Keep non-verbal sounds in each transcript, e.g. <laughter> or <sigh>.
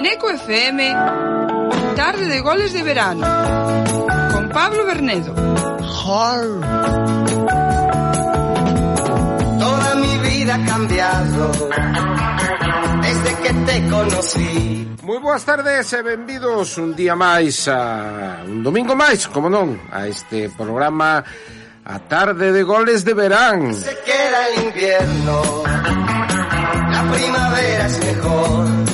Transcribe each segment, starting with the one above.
En Eco FM, tarde de goles de verano, con Pablo Bernedo. Toda mi vida ha cambiado desde que te conocí. Moi boas tardes e benvidos un día máis a un domingo máis, como non, a este programa a tarde de goles de verán. Se queda el invierno, la primavera es mejor.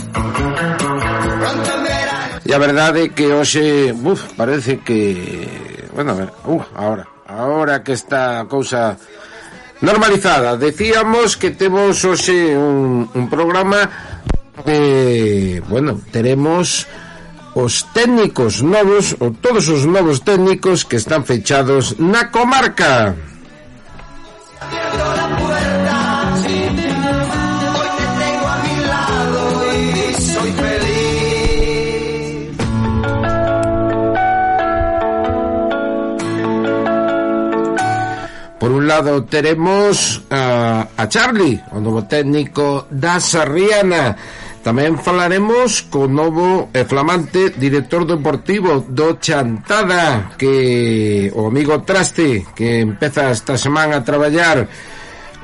a verdade é que hoxe, buf, parece que, bueno, a ver, uh, ahora, ahora que está a cousa normalizada. Decíamos que temos hoxe un, un programa de, bueno, teremos os técnicos novos, ou todos os novos técnicos que están fechados na comarca. Por un lado teremos a, eh, a Charlie, o novo técnico da Sarriana. Tamén falaremos co novo e flamante director deportivo do Chantada, que o amigo Traste, que empeza esta semana a traballar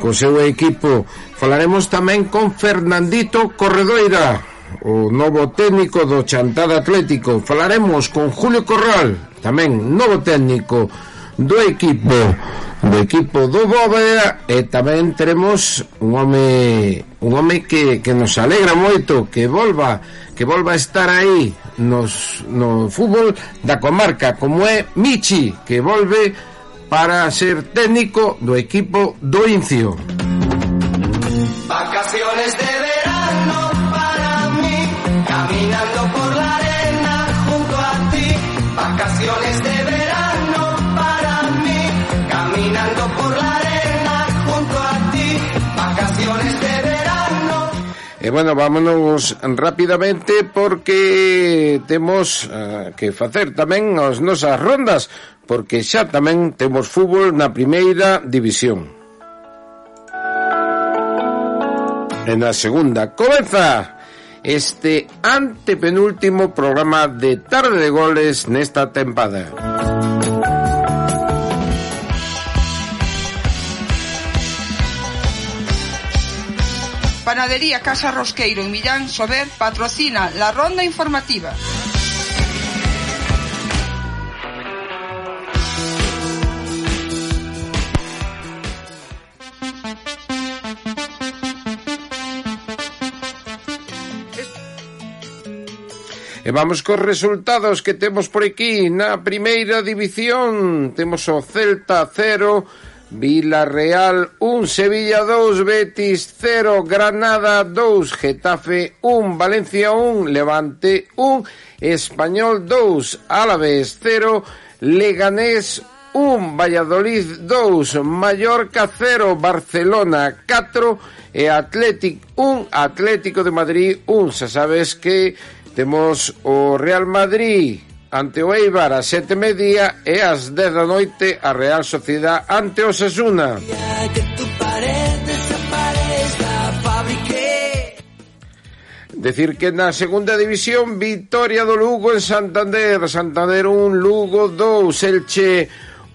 co seu equipo. Falaremos tamén con Fernandito Corredoira, o novo técnico do Chantada Atlético. Falaremos con Julio Corral, tamén novo técnico do equipo do equipo do Bóveda e tamén teremos un home un home que, que nos alegra moito que volva que volva a estar aí nos, no fútbol da comarca como é Michi que volve para ser técnico do equipo do Incio. E bueno, vámonos rapidamente porque temos uh, que facer tamén as nosas rondas porque xa tamén temos fútbol na primeira división. E na segunda comeza este antepenúltimo programa de Tarde de Goles nesta tempada. Panadería Casa Rosqueiro en Millán Sober patrocina la ronda informativa. E vamos cos resultados que temos por aquí na primeira división. Temos o Celta 0, Villarreal 1, Sevilla 2, Betis 0, Granada 2, Getafe 1, Valencia 1, Levante 1, Español 2, Álaves 0, Leganés 1, Valladolid 2, Mallorca 0, Barcelona 4 e Atlético 1, Atlético de Madrid 1. Xa sabes que temos o Real Madrid ante o Eibar a sete media e ás dez da noite a Real Sociedad ante o Sasuna. Decir que na segunda división victoria do Lugo en Santander, Santander un Lugo 2, Elche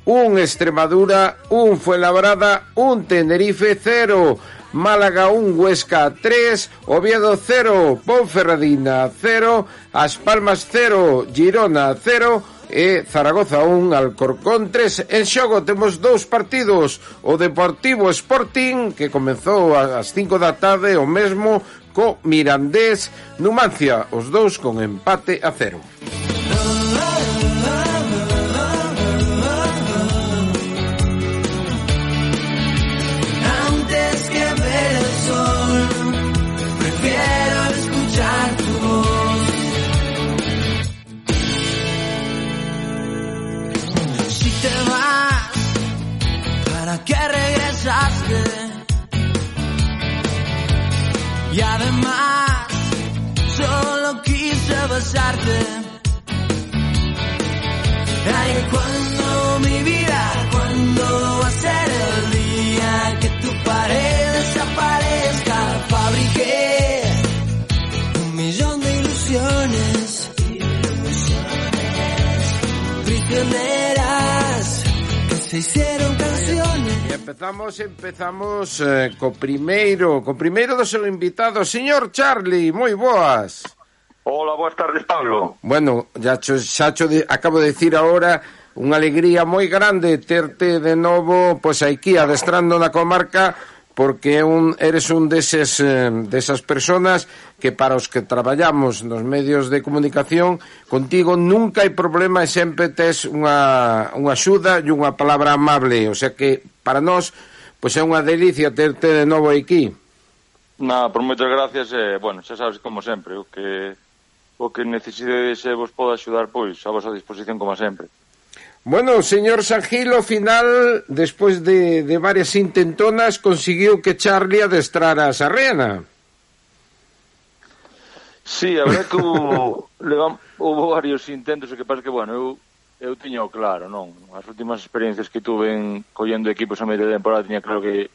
1, Extremadura, 1, Fuenlabrada, 1, Tenerife 0. Málaga 1, Huesca 3, Oviedo 0, Ponferradina 0, As Palmas 0, Girona 0, e Zaragoza 1, Alcorcón 3. En xogo temos dous partidos, o Deportivo Sporting, que comezou ás 5 da tarde, o mesmo co Mirandés Numancia, os dous con empate a cero. que regresaste. Y además, solo quise besarte. Ay, cuando mi vida, cuando va a ser el día que tu pared desaparezca, fabriqué un millón de ilusiones, ilusiones. prisioneras que se hicieron Empezamos, empezamos eh, co primeiro, co primeiro do seu invitado, señor Charlie, moi boas. Hola, boas tardes, Pablo. Bueno, ya cho, xa cho de, acabo de decir agora unha alegría moi grande terte de novo pois pues, aquí adestrando na comarca porque un, eres un deses, eh, desas personas que para os que traballamos nos medios de comunicación, contigo nunca hai problema e sempre tes unha, unha axuda e unha palabra amable, o sea que para nós pois é unha delicia terte de novo aquí. Nada, por moitas gracias, eh, bueno, xa sabes como sempre, o que o que necesidades e vos podo axudar, pois, a vosa disposición como sempre. Bueno, señor Sangil, ao final, despois de, de varias intentonas, conseguiu que Charlie adestrara a Sarrena. Sí, a verdade que hubo, <laughs> levam, hubo varios intentos, o que pasa que, bueno, eu, eu tiño claro, non? As últimas experiencias que tuve en collendo equipos a media temporada tiña claro que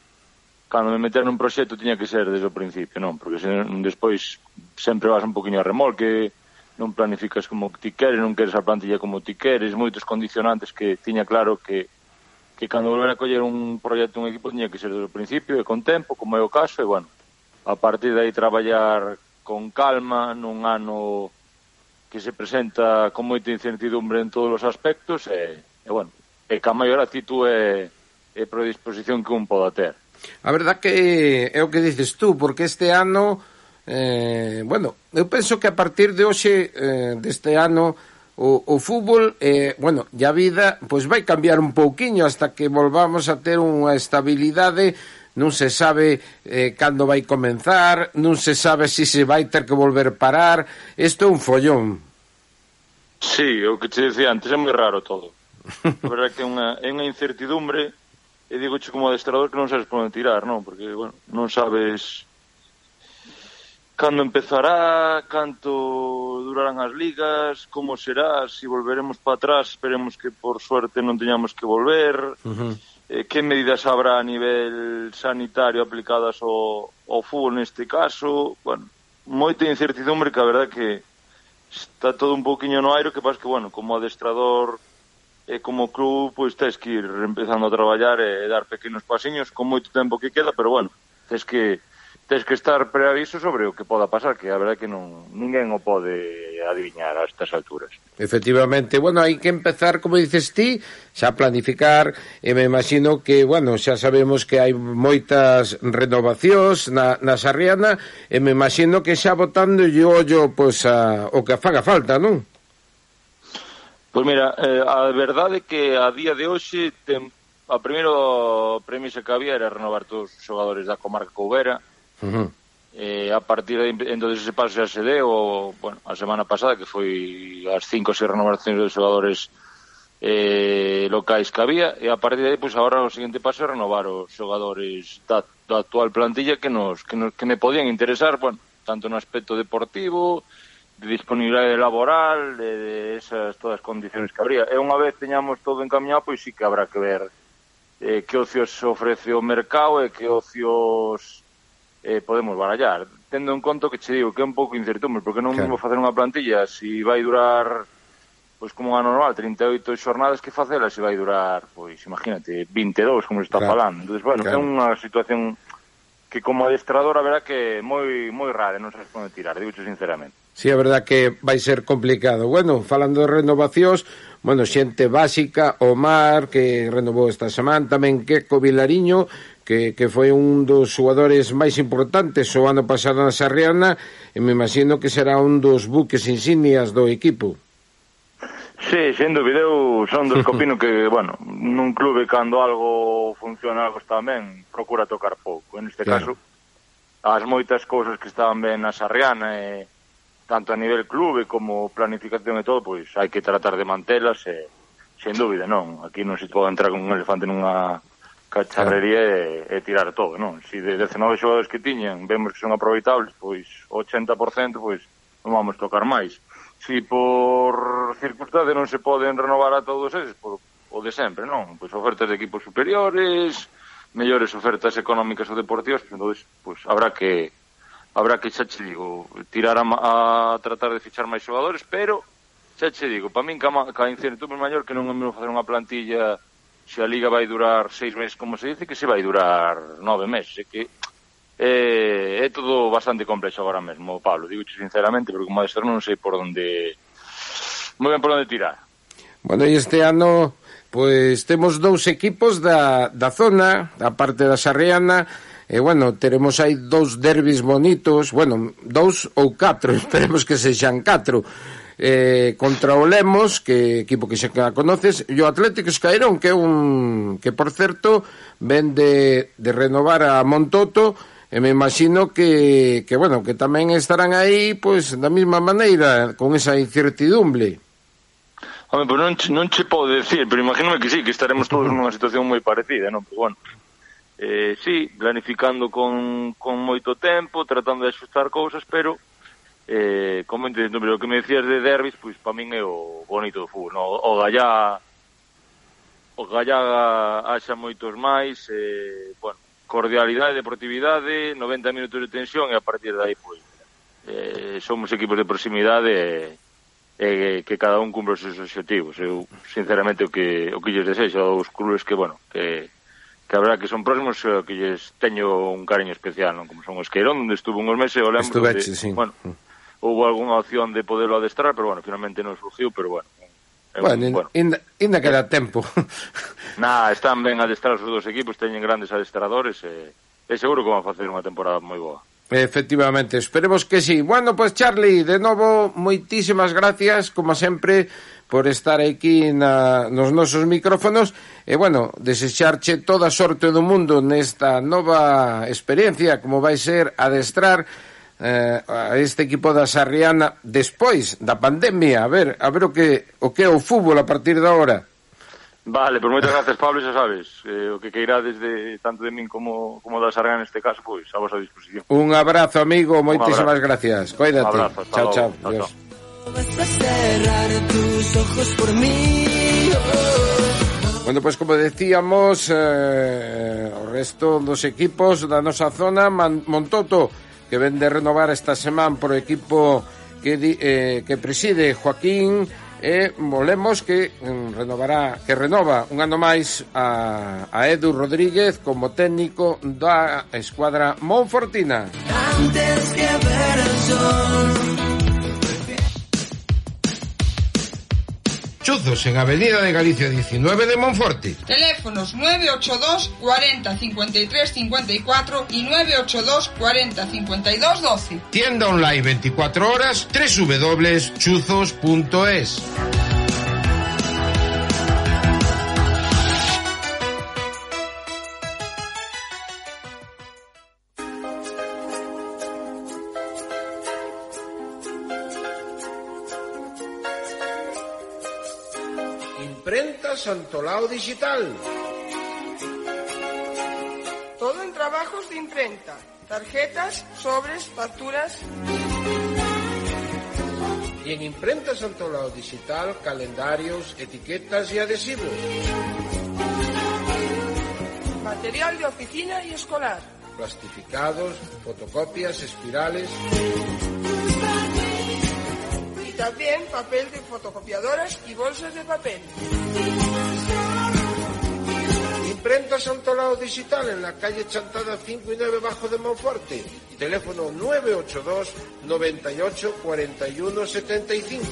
cando me meter nun proxecto tiña que ser desde o principio, non? Porque se, despois sempre vas un poquinho a remolque, non planificas como ti queres, non queres a plantilla como ti queres, moitos condicionantes que tiña claro que que cando volver a coller un proxecto un equipo tiña que ser do principio e con tempo, como é o caso, e bueno, a partir de aí traballar con calma nun ano que se presenta con moita incertidumbre en todos os aspectos e, e bueno, e que a maior actitud e, e predisposición que un poda ter. A verdad que é o que dices tú, porque este ano Eh, bueno, eu penso que a partir de hoxe eh, deste ano o, o fútbol, eh, bueno, e a vida pois vai cambiar un pouquiño hasta que volvamos a ter unha estabilidade non se sabe eh, cando vai comenzar, non se sabe se si se vai ter que volver parar, isto é un follón. Sí, o que te decía antes, é moi raro todo. A verdad que é unha, é unha incertidumbre, e digo como adestrador que non sabes por onde tirar, non? Porque, bueno, non sabes cando empezará, canto durarán as ligas, como será, se si volveremos para atrás, esperemos que por suerte non teñamos que volver, uh -huh. eh, que medidas habrá a nivel sanitario aplicadas ao, ao fútbol neste caso, bueno, moita incertidumbre que a verdad que está todo un poquinho no aire, que pasa que, bueno, como adestrador e como club, pois tens que ir empezando a traballar e, e dar pequenos pasiños con moito tempo que queda, pero bueno, tens que tens que estar preaviso sobre o que poda pasar, que a verdade que non, ninguén o pode adiviñar a estas alturas. Efectivamente, bueno, hai que empezar, como dices ti, xa planificar, e me imagino que, bueno, xa sabemos que hai moitas renovacións na, na Sarriana, e me imagino que xa botando yo, ollo pois, a, o que faga falta, non? Pois mira, eh, a verdade que a día de hoxe ten, a primeiro premisa que había era renovar todos os xogadores da comarca Coubera, Uh -huh. Eh, a partir de entonces ese paso xa se deu bueno, a semana pasada que foi as cinco seis renovacións de xogadores eh, locais que había e a partir de aí, pois, agora o seguinte paso é renovar os xogadores da, da actual plantilla que nos, que nos que me podían interesar, bueno, tanto no aspecto deportivo, de disponibilidade laboral, de, de esas todas as condiciones que habría. E unha vez teñamos todo encaminhado, pois sí que habrá que ver eh, que ocios ofrece o mercado e que ocios eh, podemos barallar. Tendo en conto que che digo que é un pouco incertume, porque non claro. mismo facer unha plantilla se si vai durar pois como unha normal, 38 xornadas que facela se vai durar, pois imagínate, 22, como se está claro. falando. Entonces, bueno, claro. é unha situación que como adestrador a verdad que moi moi rara, non sabes como tirar, digo sinceramente. Sí, é verdad que vai ser complicado. Bueno, falando de renovacións, bueno, xente básica, Omar, que renovou esta semana, tamén Queco Vilariño, que, que foi un dos xogadores máis importantes o ano pasado na Sarriana e me imagino que será un dos buques insignias do equipo. Sí, sen dúbida, eu son dos <laughs> que opino que, bueno, nun clube cando algo funciona algo está ben, procura tocar pouco. En este claro. caso, as moitas cousas que estaban ben na Sarriana, e, tanto a nivel clube como planificación e todo, pois hai que tratar de mantelas e, sen dúbida, non. Aquí non se pode entrar con un elefante nunha cacharrería claro. e, e tirar todo, non? Si de 19 xogadores que tiñan vemos que son aproveitables, pois 80%, pois non vamos tocar máis. Si por circunstancias non se poden renovar a todos eses, por, o de sempre, non? Pois ofertas de equipos superiores, mellores ofertas económicas ou deportivas, pois, entonces, pois habrá que habrá que xa che digo, tirar a, a tratar de fichar máis xogadores, pero xa che digo, para min ca, ca incertidumbre maior que non é mesmo facer unha plantilla se a Liga vai durar seis meses, como se dice, que se vai durar nove meses. É que é, é todo bastante complexo agora mesmo, Pablo. Digo sinceramente, porque como adestrador non sei por onde... Moi ben por onde tirar. Bueno, e este ano pois temos dous equipos da, da zona, da parte da Sarriana, e bueno, teremos aí dous derbis bonitos, bueno, dous ou catro, <laughs> esperemos que sexan catro, eh, contra o Lemos, que equipo que xa conoces, e o Atlético Escairón, que é un que por certo ven de, de renovar a Montoto, e me imagino que, que bueno, que tamén estarán aí pois da mesma maneira, con esa incertidumbre. Home, pois non, non che podo decir, pero imagínome que sí, que estaremos todos <laughs> nunha situación moi parecida, non? Pero bueno, eh, sí, planificando con, con moito tempo, tratando de axustar cousas, pero eh, como entendo, pero o que me decías de derbis, pois para min é o bonito do fútbol, no? o Gallá o gallá haxa moitos máis, eh, bueno, cordialidade, deportividade, 90 minutos de tensión e a partir dai pois eh, somos equipos de proximidade e, eh, eh, que cada un cumpre os seus objetivos Eu sinceramente o que o que lles desexo aos clubes que bueno, que que habrá que son próximos eh, que lles teño un cariño especial, non? Como son os Queirón, onde estuve uns meses, o lembro Estuve, de, sí. bueno, mm houve algunha opción de poderlo adestrar, pero bueno, finalmente non surgiu, pero bueno. Eh, eh, bueno, bueno. Inda, inda queda tempo. <laughs> Na, están ben adestrados os dos equipos, teñen grandes adestradores e, e seguro que van a facer unha temporada moi boa. Efectivamente, esperemos que sí. Bueno, pues Charlie, de novo, moitísimas gracias, como sempre, por estar aquí na, nos nosos micrófonos e, bueno, desecharche toda a sorte do mundo nesta nova experiencia como vai ser adestrar eh, a este equipo da Sarriana despois da pandemia, a ver, a ver o que o que é o fútbol a partir de agora. Vale, pois moitas gracias Pablo, xa sabes, eh, o que queira desde tanto de min como como da Sarriana neste caso, pois a vosa disposición. Un abrazo amigo, moitísimas gracias. Coídate. Abrazo, chao, chao, chao, Adiós. Bueno, pois pues como decíamos, eh, o resto dos equipos da nosa zona, Man Montoto que ven de renovar esta semana por equipo que, eh, que preside Joaquín e volemos que mm, renovará que renova un ano máis a, a Edu Rodríguez como técnico da escuadra Monfortina. Antes que ver el sol. Chuzos en Avenida de Galicia 19 de Monforte. Teléfonos 982 40 53 54 y 982 40 52 12. Tienda online 24 horas www.chuzos.es. Imprenta Santolao Digital. Todo en trabajos de imprenta. Tarjetas, sobres, facturas. Y en Imprenta Santolao Digital, calendarios, etiquetas y adhesivos. Material de oficina y escolar. Plastificados, fotocopias, espirales. También papel de fotocopiadoras y bolsas de papel. Imprenta Santolao Digital en la calle Chantada 5 y 9 bajo de Monforte. Teléfono 982 98 41 75.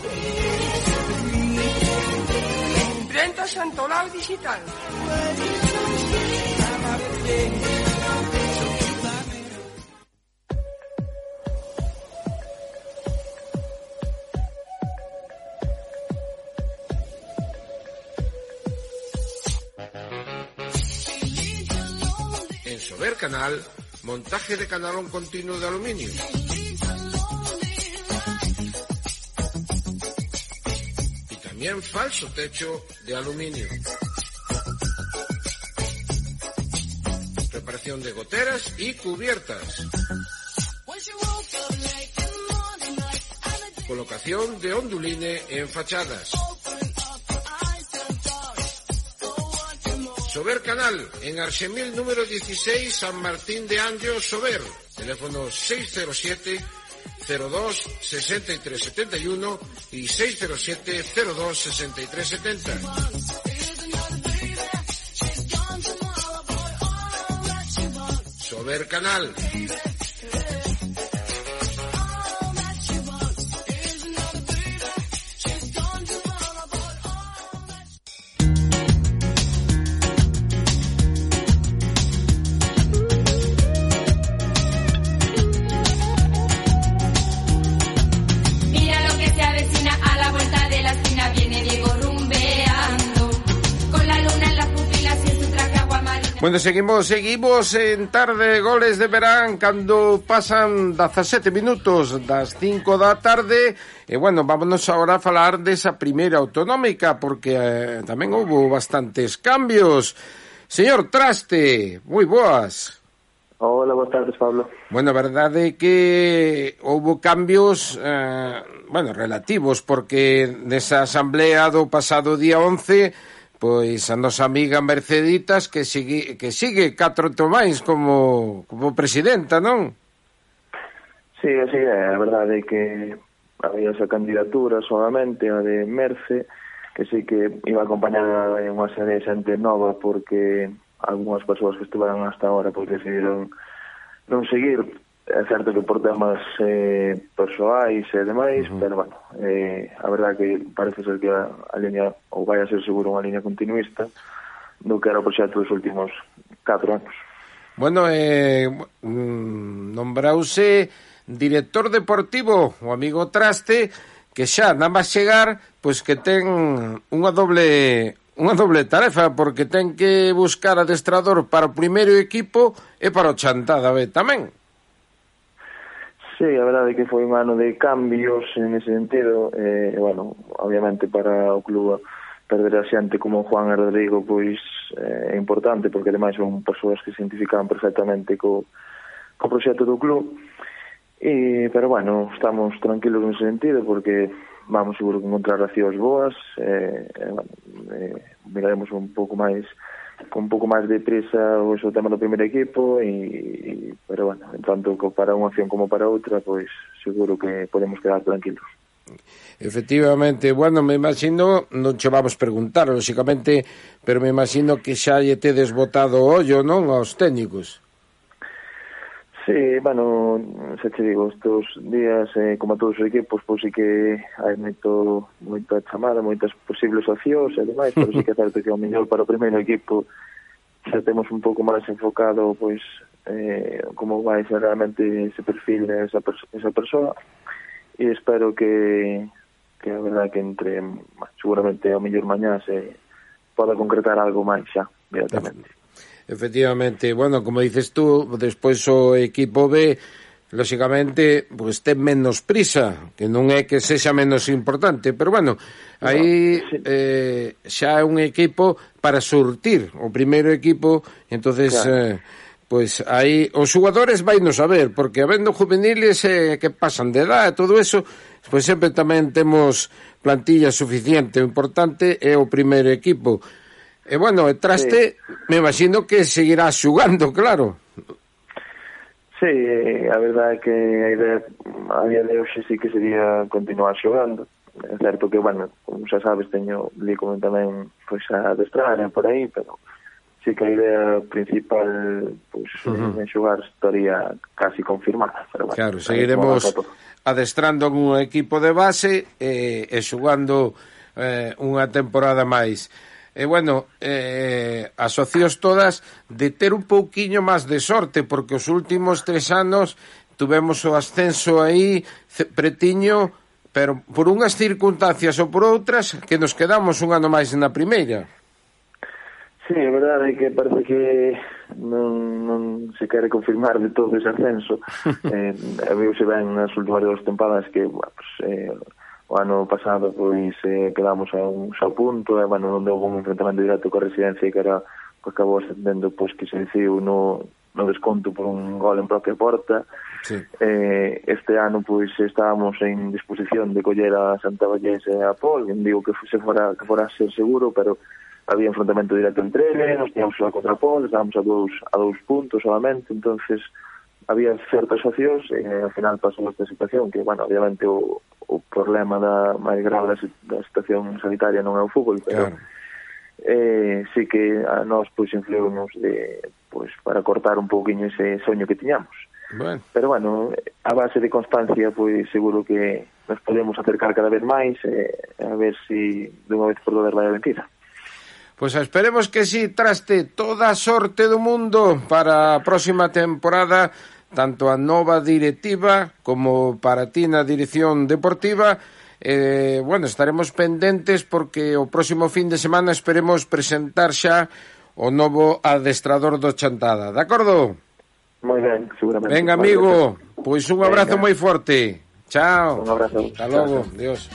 Imprenta Santolao Digital. Montaje de canalón continuo de aluminio. Y también falso techo de aluminio. Reparación de goteras y cubiertas. Colocación de onduline en fachadas. Sober Canal, en Archemil número 16, San Martín de Andios, Sober. Teléfono 607 02 63 71 y 607 02 63 70. Sober Canal. Bueno, seguimos, seguimos en tarde goles de verán cando pasan 17 minutos das 5 da tarde e bueno, vámonos agora a falar desa primeira autonómica porque eh, tamén houve bastantes cambios. Señor Traste, moi boas. Hola, boas tardes, Pablo. Bueno, a verdade é que houve cambios, eh, bueno, relativos, porque nesa asamblea do pasado día 11 Pois a nosa amiga Merceditas que sigue, que sigue catro tomáis como, como presidenta, non? Sí, así é, a verdade é que había esa candidatura solamente, a de Merce, que sí que iba acompañada de unha serie de xente nova porque algunhas persoas que estiveran hasta ahora pois decidiron non seguir é certo que por temas eh, persoais e demais, uh -huh. pero bueno, eh, a verdade que parece ser que a, a liña, ou vai a ser seguro unha liña continuista, do que era o proxecto dos últimos 4 anos. Bueno, eh, mm, nombrause director deportivo o amigo Traste, que xa nada máis chegar, pois que ten unha doble unha doble tarefa porque ten que buscar adestrador para o primeiro equipo e para o Chantada B tamén. Sí, a verdade que foi un ano de cambios en ese sentido, eh, bueno, obviamente para o club perder a xente como Juan e Rodrigo pois eh, é importante porque ademais son persoas que se identificaban perfectamente co, co proxecto do club. E, pero bueno, estamos tranquilos nese sentido porque vamos seguro que encontrar accións boas eh, eh, bueno, eh, miraremos un pouco máis con un pouco máis de prisa o seu tema do primeiro equipo e, e pero bueno, tanto para unha opción como para outra, pois seguro que podemos quedar tranquilos. Efectivamente, bueno, me imagino, non che vamos preguntar, lógicamente, pero me imagino que xa lle tedes botado o ollo, non, aos técnicos. Sí, bueno, xa te digo, estos días, eh, como a todos os equipos, pois sí que hai moito, moita chamada, moitas posibles opcións e demais, pero sí que é certo que o mellor para o primeiro equipo xa temos un pouco máis enfocado pois eh, como vai ser realmente ese perfil de esa, pers esa persoa e espero que que a verdad que entre seguramente ao mellor mañá se poda concretar algo máis xa, inmediatamente. Efectivamente, bueno, como dices tú, despois o equipo B lóxicamente, pues, ten menos prisa, que non é que sexa menos importante, pero bueno, aí no, sí. eh, xa é un equipo para surtir, o primeiro equipo, entonces claro. eh, pois aí os jugadores vai non saber, porque habendo juveniles eh, que pasan de edad e todo eso, pois sempre tamén temos plantilla suficiente, o importante é o primeiro equipo, E bueno, e traste, sí. me imagino que seguirá xugando, claro. Sí, eh, a verdade é que a idea a día de hoxe sí que sería continuar xogando. É certo que, bueno, como xa sabes, teño li como tamén pois, a destrar por aí, pero sí que a idea principal pois, uh eh, -huh. en xogar estaría casi confirmada. Pero, bueno, claro, seguiremos adestrando un equipo de base eh, e xugando eh, unha temporada máis. E bueno, eh, asocios todas de ter un pouquiño máis de sorte, porque os últimos tres anos tuvemos o ascenso aí, pretiño, pero por unhas circunstancias ou por outras que nos quedamos un ano máis na primeira. Sí, é verdade que parece que non, non se quere confirmar de todo ese ascenso. <laughs> eh, se ben nas últimas dos tempadas que, bueno, pues, eh, o ano pasado pois eh, quedamos a un xa punto e bueno, non houve un enfrentamento directo coa residencia que era pois, acabou ascendendo pois que se decidiu no, no desconto por un gol en propia porta. Sí. eh, este ano pois estábamos en disposición de coller a Santa Vallés e a Pol. Digo que se fora, que fora ser seguro pero había enfrentamento directo entre eles, nos tínhamos a contra Pol, estábamos a dous, a dous puntos solamente, entonces había certas opcións e ao final pasou esta situación que, bueno, obviamente o, o problema da máis grave da, da situación sanitaria non é o fútbol, pero claro. eh, sí que a nós pois influímos de pois para cortar un pouquiño ese soño que tiñamos. Bueno. Pero bueno, a base de constancia, pois seguro que nos podemos acercar cada vez máis eh, a ver se si, dunha vez por todas vai a vencida. Pois pues esperemos que sí, traste toda a sorte do mundo para a próxima temporada tanto a nova directiva como para ti na dirección deportiva eh, bueno, estaremos pendentes porque o próximo fin de semana esperemos presentar xa o novo adestrador do Chantada, de acordo? Moi ben, seguramente. Venga, amigo, pois un abrazo moi forte. Chao. Un abrazo. Hasta logo, Dios.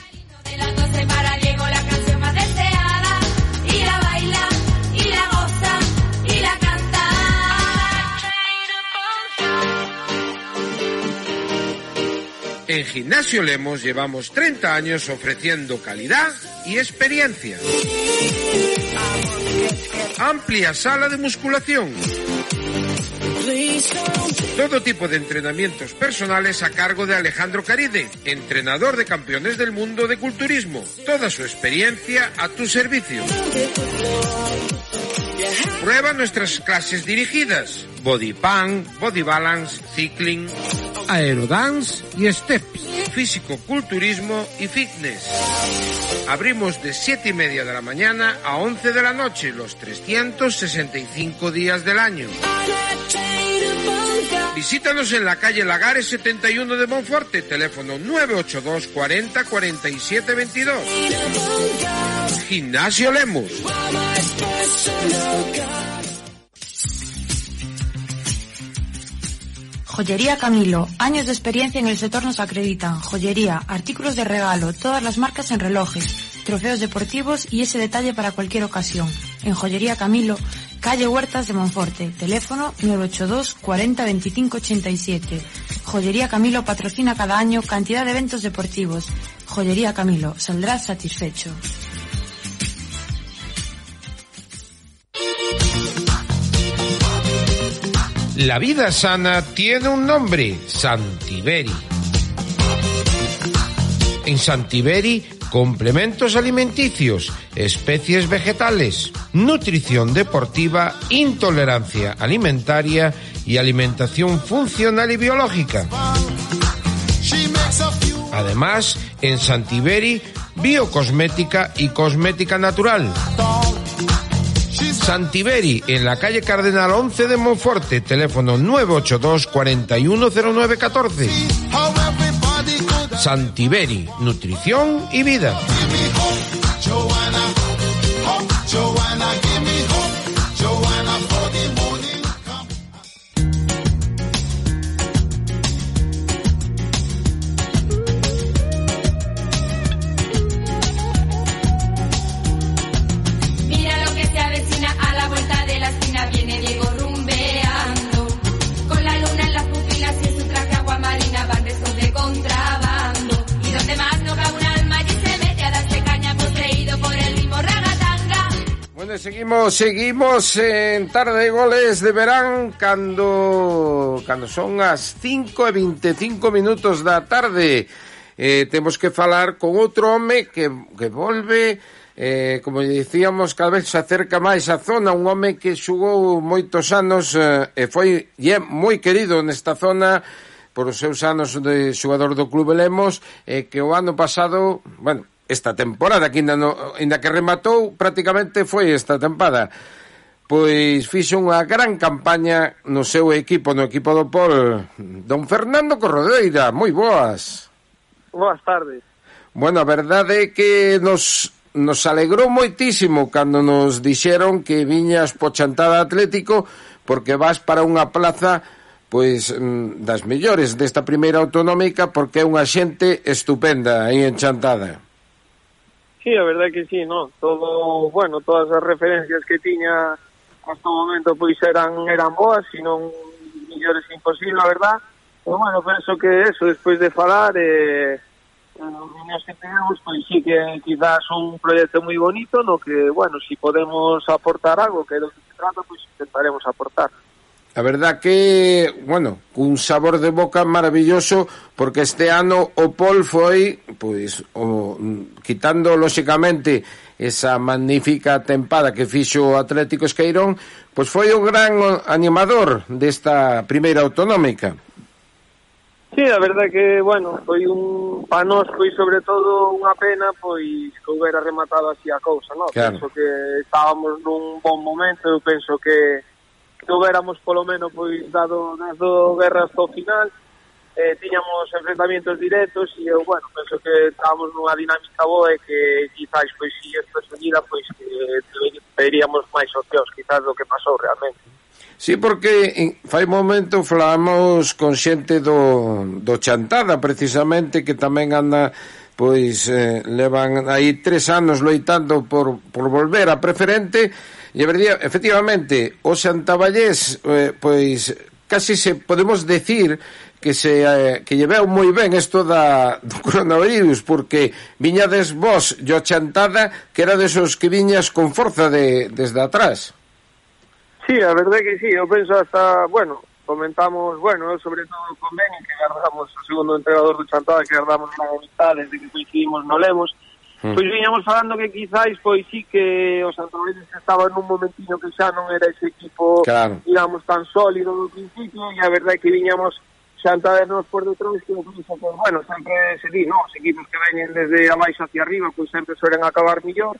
En Gimnasio Lemos llevamos 30 años ofreciendo calidad y experiencia. Amplia sala de musculación. Todo tipo de entrenamientos personales a cargo de Alejandro Caride, entrenador de campeones del mundo de culturismo. Toda su experiencia a tu servicio. Prueba nuestras clases dirigidas. Body Pump, Body Balance, Cycling, Aerodance y Steps. Físico, culturismo y fitness. Abrimos de 7 y media de la mañana a 11 de la noche los 365 días del año. Visítanos en la calle Lagares 71 de Monforte, teléfono 982 40 47 22. Gimnasio Lemus. Joyería Camilo. Años de experiencia en el sector nos acreditan. Joyería, artículos de regalo, todas las marcas en relojes, trofeos deportivos y ese detalle para cualquier ocasión. En Joyería Camilo, calle Huertas de Monforte. Teléfono 982 40 25 87. Joyería Camilo patrocina cada año cantidad de eventos deportivos. Joyería Camilo, saldrás satisfecho. La vida sana tiene un nombre, Santiberi. En Santiberi, complementos alimenticios, especies vegetales, nutrición deportiva, intolerancia alimentaria y alimentación funcional y biológica. Además, en Santiberi, biocosmética y cosmética natural. Santiberi, en la calle Cardenal 11 de Monforte, teléfono 982 410914. Santiberi, nutrición y vida. Seguimos en tarde de goles de verán cando cando son as 5 e 25 minutos da tarde. Eh, temos que falar con outro home que, que volve eh, como dicíamos, cada vez se acerca máis a zona, un home que xugou moitos anos eh, e foi e é moi querido nesta zona por os seus anos de xogador do Clube Lemos, eh, que o ano pasado, bueno, esta temporada que ainda, no, ainda que rematou prácticamente foi esta tempada. Pois fixo unha gran campaña no seu equipo, no equipo do Pol Don Fernando Corrodeira, moi boas. Boas tardes. Bueno, a verdade é que nos, nos alegrou moitísimo cando nos dixeron que viñas po chantada Atlético porque vas para unha plaza pois mm, das mellores desta primeira autonómica porque é unha xente estupenda aí en Chantada. Sí, a verdade que sí, no. Todo, bueno, todas as referencias que tiña hasta o momento pois eran eran boas, si non millores imposible, a verdad. Pero bueno, penso que eso, despois de falar, eh, os niños que tenemos, pois sí que quizás un proxecto moi bonito no que, bueno, si podemos aportar algo, que é do que se trata, pois intentaremos aportar. A verdad que, bueno, cun sabor de boca maravilloso porque este ano o Pol foi, pois, o, quitando lóxicamente esa magnífica tempada que fixo o Atlético Esqueirón, pois foi o gran animador desta primeira autonómica. Sí, a verdade que, bueno, foi un pa nós foi sobre todo unha pena pois que houbera rematado así a cousa, non? Claro. Penso que estábamos nun bon momento, eu penso que que houbéramos polo menos pois dado, dado guerra hasta o final eh, tiñamos enfrentamientos directos e eu, bueno, penso que estábamos nunha dinámica boa e que quizás pois si esta seguida, pois que teríamos máis opcións quizás do que pasou realmente. Sí, porque fai momento falamos con xente do, do Chantada, precisamente, que tamén anda pois eh, levan aí tres anos loitando por, por volver a preferente Verdía, efectivamente, o Santavallés eh, pois, casi se podemos decir que se eh, que lleveu moi ben isto da do coronavirus porque viñades vos yo chantada que era desos que viñas con forza de desde atrás. Sí, a verdade que sí, eu penso hasta, bueno, comentamos, bueno, eu sobre todo con Beni que guardamos o segundo entrenador do Chantada que guardamos na amistade desde que coincidimos no Lemos, Mm. Pois viñamos falando que quizáis, pois sí que os estaba en nun momentiño que xa non era ese equipo, claro. digamos, tan sólido no principio, e a verdade é que viñamos xantadernos por detrás que incluso, pues, bueno, sempre se di, non? os equipos que veñen desde abaixo hacia arriba, pois sempre suelen acabar millor,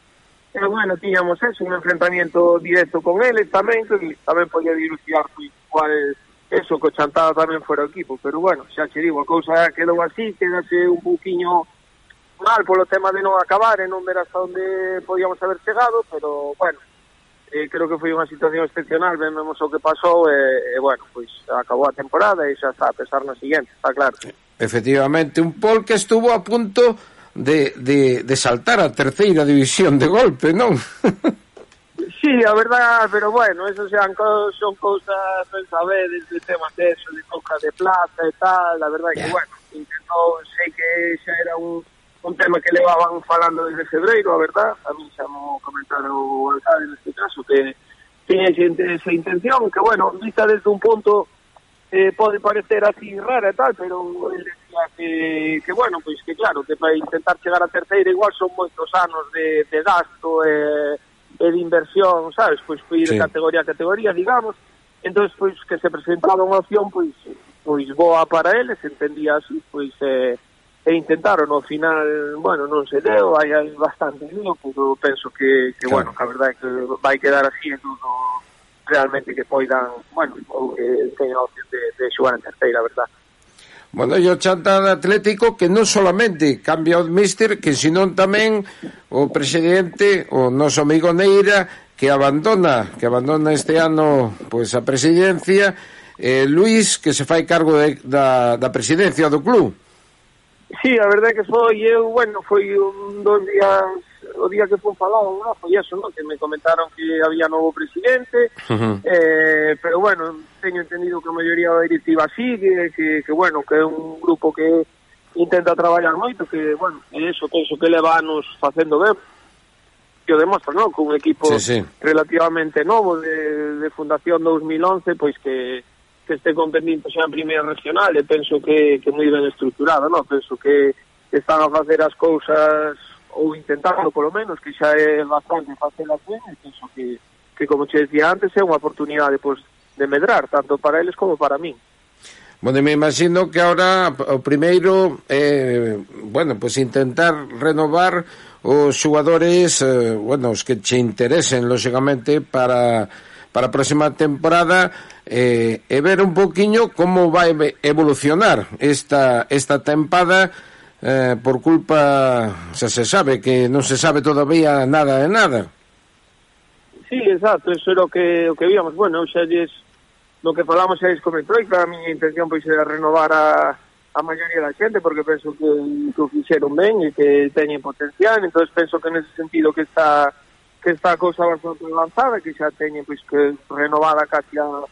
e bueno, tiñamos eso, un enfrentamiento directo con eles tamén, que tamén podía dilucidar pois, cual eso, co chantada tamén fora o equipo, pero bueno, xa che digo, a cousa quedou así, quedase un buquiño mal polo tema de non acabar e non ver hasta onde podíamos haber chegado, pero bueno, eh, creo que foi unha situación excepcional, vemos o que pasou e, e bueno, pois acabou a temporada e xa está a pesar na siguiente, está claro. Efectivamente, un Pol que estuvo a punto de, de, de saltar a terceira división de golpe, non? <laughs> sí, a verdad, pero bueno, eso sean son cousas, ben sabedes, de temas de eso, de coca de plaza e tal, la verdad yeah. que, bueno, intentou, sei que xa era un un tema que levaban falando desde febreiro, a verdad, a mí xa mo comentaron o alcalde neste caso, que tiña esa intención, que bueno, vista desde un punto eh, pode parecer así rara e tal, pero el decía que, que bueno, pois que claro, que para intentar chegar a terceira igual son moitos anos de, de gasto e, e de inversión, sabes, pois foi sí. de categoría a categoría, digamos, entonces pois que se presentaba unha opción pois pois boa para eles, entendía así, pois eh, e intentaron ao final, bueno, non se deu, hai, hai bastante lío, pero penso que, que claro. bueno, que a verdade é que vai quedar así en todo realmente que poidan, bueno, ou que eh, teñan opción de, de xogar en terceira, verdad. Bueno, e o Chantal Atlético que non solamente cambia o míster, que senón tamén o presidente, o noso amigo Neira, que abandona, que abandona este ano pois a presidencia, eh, Luis, que se fai cargo de, da, da presidencia do club. Sí, a verdade que foi, eu, bueno, foi un dos días, o día que fun falado, no, foi eso, no, que me comentaron que había novo presidente, uh -huh. eh, pero bueno, teño entendido que a maioría da directiva sigue, que, que bueno, que é un grupo que intenta traballar moito, que, bueno, e eso, penso que leva anos facendo ben, que o demostra, no, Con un equipo sí, sí. relativamente novo de, de fundación 2011, pois que que este competindo xa en primeira regional e penso que, que moi ben estructurado, non? Penso que, que están a facer as cousas ou intentando polo menos, que xa é bastante facelas ben, e penso que, que como che decía antes, é unha oportunidade pois, de medrar, tanto para eles como para min. Bueno, me imagino que ahora o primeiro eh, bueno, pues intentar renovar os xogadores, eh, bueno, os que che interesen, lógicamente para, para a próxima temporada, eh, e ver un poquinho como vai evolucionar esta, esta tempada eh, por culpa, xa se sabe, que non se sabe todavía nada de nada. Sí, exacto, eso era o que, o que víamos. Bueno, xa lles, no que falamos xa lles comentou e que a miña intención pois era renovar a, a maioría da xente porque penso que, que o fixeron ben e que teñen potencial, entonces penso que nese sentido que está que está a cousa bastante avanzada, que xa teñen pois que renovada casi a,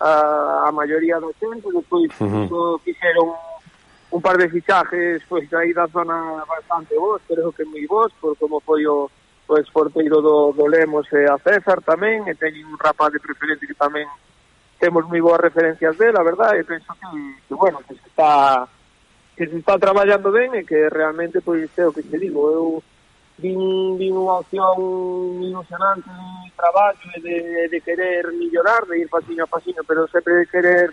a, a maioría do xente, despois uh -huh. fixeron un par de fichajes pois aí da zona bastante vos, creo que moi vos, por como foi o, o esporteiro do, do Lemos e a César tamén, e teñen un rapaz de preferente que tamén temos moi boas referencias dela, verdad, e penso que, que bueno, que se está que se está traballando ben e que realmente pois é o que te digo, eu vin, vin unha opción ilusionante de traballo e de, de querer millorar, de ir pasiño a pasiño, pero sempre de querer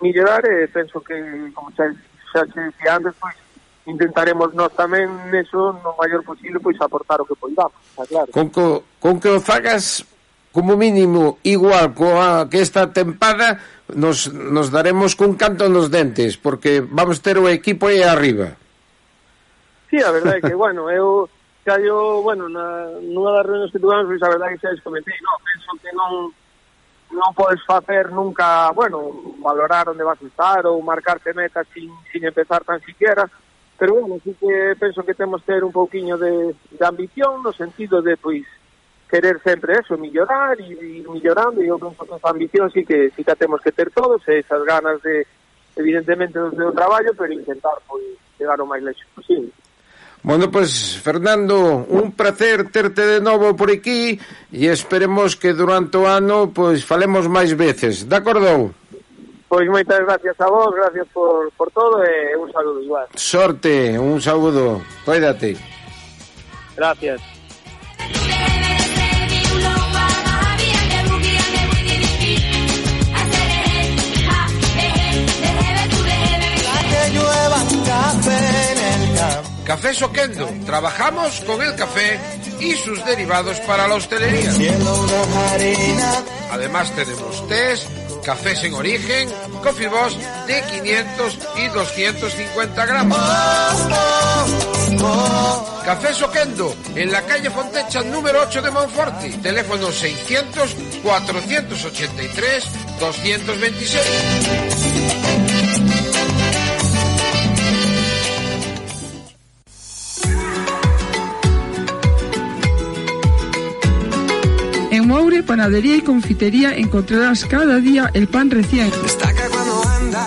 millorar e eh, penso que, como xa, xa se decía antes, pois, intentaremos nós tamén neso no maior posible pois aportar o que poidamos, está claro. Con que, con que o fagas como mínimo igual coa que esta tempada nos, nos daremos cun canto nos dentes porque vamos ter o equipo aí arriba. Sí, a verdade é que, <laughs> bueno, eu Caio, bueno, na, nunha das reunións que tuvemos, pois a verdade que xa escometei, no, penso que non non podes facer nunca, bueno, valorar onde vas estar ou marcarte metas sin, sin empezar tan siquiera, pero bueno, así que penso que temos que ter un pouquiño de, de ambición no sentido de, pois, querer sempre eso, millorar e ir millorando, e eu penso que esa ambición sí que, sí que temos que ter todos, e esas ganas de, evidentemente, do seu traballo, pero intentar, pois, chegar o máis lexo posible. Bueno, pues, Fernando, un placer terte de novo por aquí e esperemos que durante o ano pois falemos máis veces. De acordo? Pois moitas gracias a vos, gracias por, por todo e un saludo igual. Sorte, un saludo. Cuídate. Gracias. Que llueva café en el campo. Soquendo. Trabajamos con el café y sus derivados para la hostelería. Además tenemos tés, cafés en origen, coffee boss de 500 y 250 gramos. Café Soquendo, en la calle Fontecha número 8 de Monforte. Teléfono 600 483 226. En Moure, panadería y confitería encontrarás cada día el pan recién.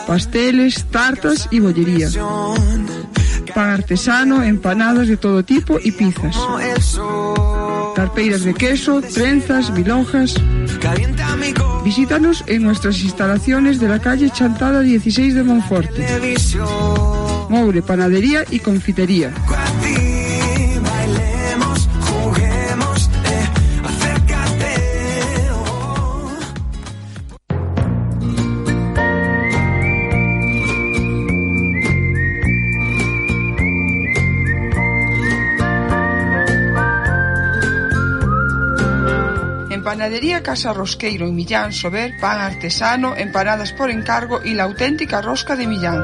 Pasteles, tartas y bollería. Pan artesano, empanadas de todo tipo y pizzas. Carpeiras de queso, trenzas, bilonjas. Visítanos en nuestras instalaciones de la calle Chantada 16 de Monforte. Moure, panadería y confitería. Panadería Casa Rosqueiro en Millán Sober, pan artesano, empanadas por encargo y la auténtica rosca de Millán.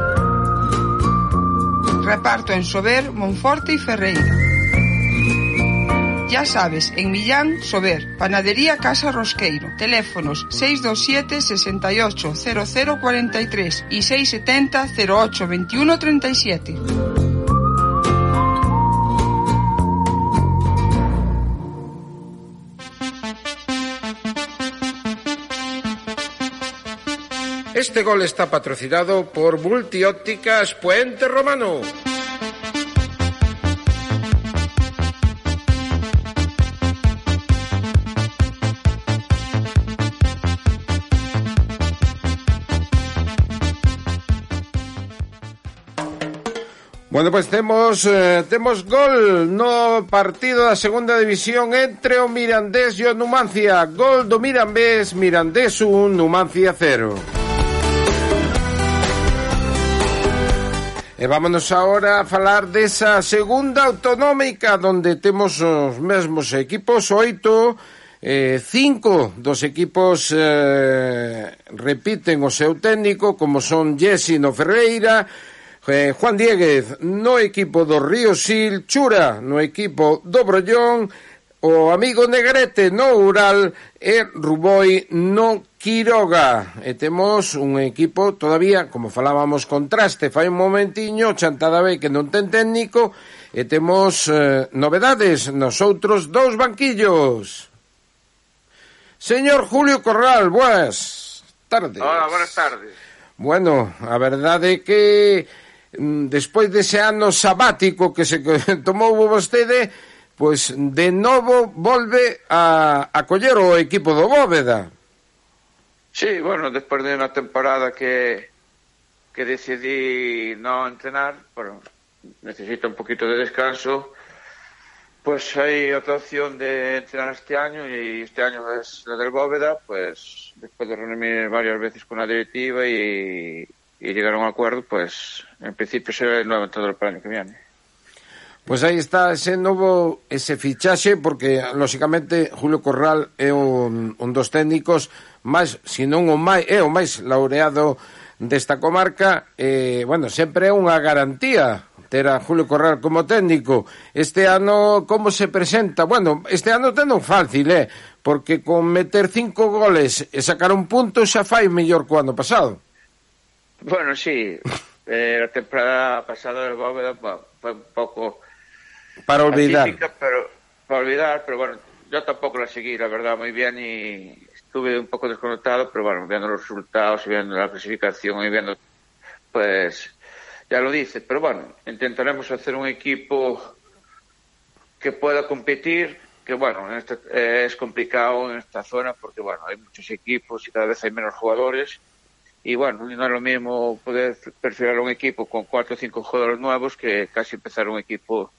Reparto en Sober, Monforte y Ferreira. Ya sabes, en Millán, Sober, Panadería Casa Rosqueiro. Teléfonos 627 68 0043 y 670 Este gol está patrocinado por Multiópticas Puente Romano. Bueno, pues temos eh, temos gol no partido da segunda división entre o Mirandés e o Numancia. Gol do Mirandés, Mirandés 1, Numancia 0. E vámonos agora a falar desa segunda autonómica onde temos os mesmos equipos, oito, eh, cinco dos equipos eh, repiten o seu técnico como son Jessino Ferreira, eh, Juan Dieguez no equipo do Río Sil, Chura no equipo do Brollón, o amigo Negrete no Ural e Ruboi no Quiroga. E temos un equipo todavía, como falábamos, contraste fai un momentiño, Chantada B que non ten técnico, e temos eh, novedades nos outros dous banquillos. Señor Julio Corral, boas tardes. Hola, buenas tardes. Bueno, a verdade é que mm, despois dese ano sabático que se <laughs> tomou vostede, pois de novo volve a, a coller o equipo do Bóveda. Sí, bueno, despois de unha temporada que que decidí non entrenar, bueno, necesito un poquito de descanso, pues hai outra opción de entrenar este año e este año es la del Bóveda, pues despois de reunirme varias veces con la directiva y, y llegar a un acuerdo, pues en principio será el nuevo entrenador para o año que viene. Pois aí está ese novo ese fichaxe porque lógicamente, Julio Corral é un, un dos técnicos máis, senón o máis, é o máis laureado desta comarca, eh, bueno, sempre é unha garantía ter a Julio Corral como técnico. Este ano, como se presenta? Bueno, este ano tendo fácil, eh? Porque con meter cinco goles e sacar un punto xa fai mellor que o ano pasado. Bueno, sí. <laughs> eh, a temporada pasada del Bóveda foi un pouco... Para olvidar. Atípica, pero, para olvidar, pero bueno, yo tampouco la seguí, la verdad, moi bien y estuve un poco desconectado, pero bueno, viendo los resultados y viendo la clasificación y viendo, pues, ya lo dice, pero bueno, intentaremos hacer un equipo que pueda competir, que bueno, en este, eh, es complicado en esta zona porque bueno, hay muchos equipos y cada vez hay menos jugadores. Y bueno, no es lo mismo poder perfilar un equipo con cuatro o cinco jugadores nuevos que casi empezar un equipo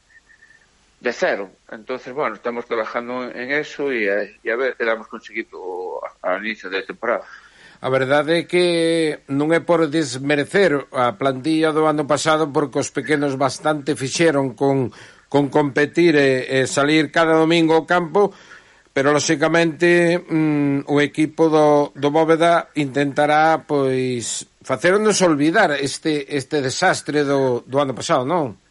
de cero. Entonces, bueno, estamos trabajando en eso e, eh, y a ver, teramos conseguido ao inicio de temporada. A verdade é que non é por desmerecer a plantilla do ano pasado porque os pequenos bastante fixeron con, con competir e, e salir cada domingo ao campo, pero lóxicamente mm, o equipo do, do Bóveda intentará pois facernos olvidar este este desastre do, do ano pasado, non?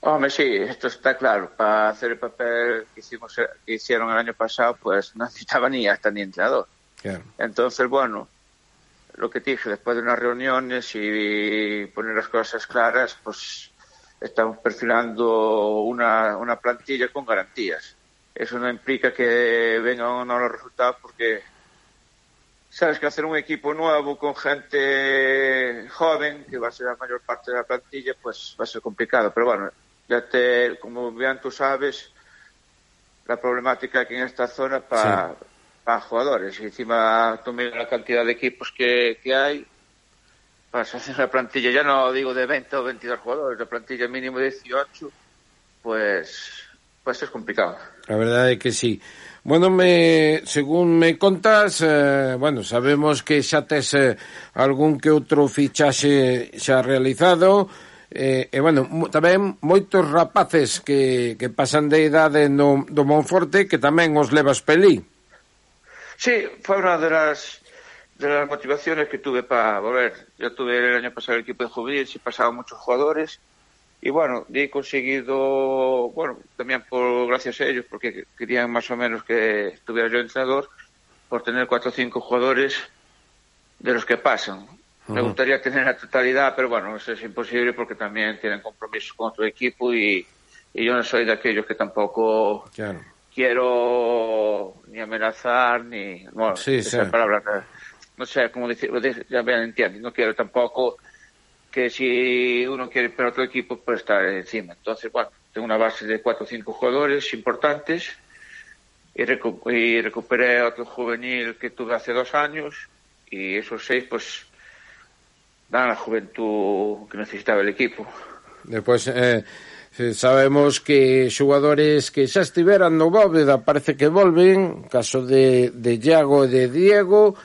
Hombre, sí, esto está claro. Para hacer el papel que, hicimos, que hicieron el año pasado, pues <laughs> no necesitaba ni hasta ni entrenador. Claro. Entonces, bueno, lo que te dije, después de unas reuniones y poner las cosas claras, pues estamos perfilando una, una plantilla con garantías. Eso no implica que vengan o no los resultados porque sabes que hacer un equipo nuevo con gente joven, que va a ser la mayor parte de la plantilla, pues va a ser complicado. Pero bueno, ya te, como bien tú sabes, la problemática aquí en esta zona para para jugadores. Y encima tú miras la cantidad de equipos que, que hay, para hacer una plantilla, ya no digo de 20 o 22 jugadores, la plantilla mínimo de 18, pues, pues es complicado. A verdade é que sí. Bueno, me, según me contas, eh, bueno, sabemos que xa tes eh, algún que outro fichaxe xa realizado, eh, e, bueno, tamén moitos rapaces que, que pasan de idade no, do Monforte que tamén os levas pelí. Sí, foi unha de las, de las motivaciones que tuve para volver. Yo tuve el año pasado el equipo de juveniles y pasaban muchos jugadores y bueno, he conseguido, bueno, también por gracias a ellos, porque querían más o menos que estuviera yo entrenador, por tener cuatro o cinco jugadores de los que pasan. Me gustaría tener la totalidad, pero bueno, eso es imposible porque también tienen compromisos con otro equipo y, y yo no soy de aquellos que tampoco Claro. quiero ni amenazar ni bueno Sí, esa sí. palabra no- sé cómo decir ya me entiendes no quiero tampoco que si uno quiere para otro equipo pues estar encima entonces bueno tengo una base de cuatro o cinco jugadores importantes y, recu- y recuperé otro juvenil que tuve hace dos años y esos seis pues dan a juventud que necesitaba el equipo. Eh, Despois, eh, eh, sabemos que xogadores que xa estiveran no Bóveda parece que volven, caso de, de Iago e de Diego,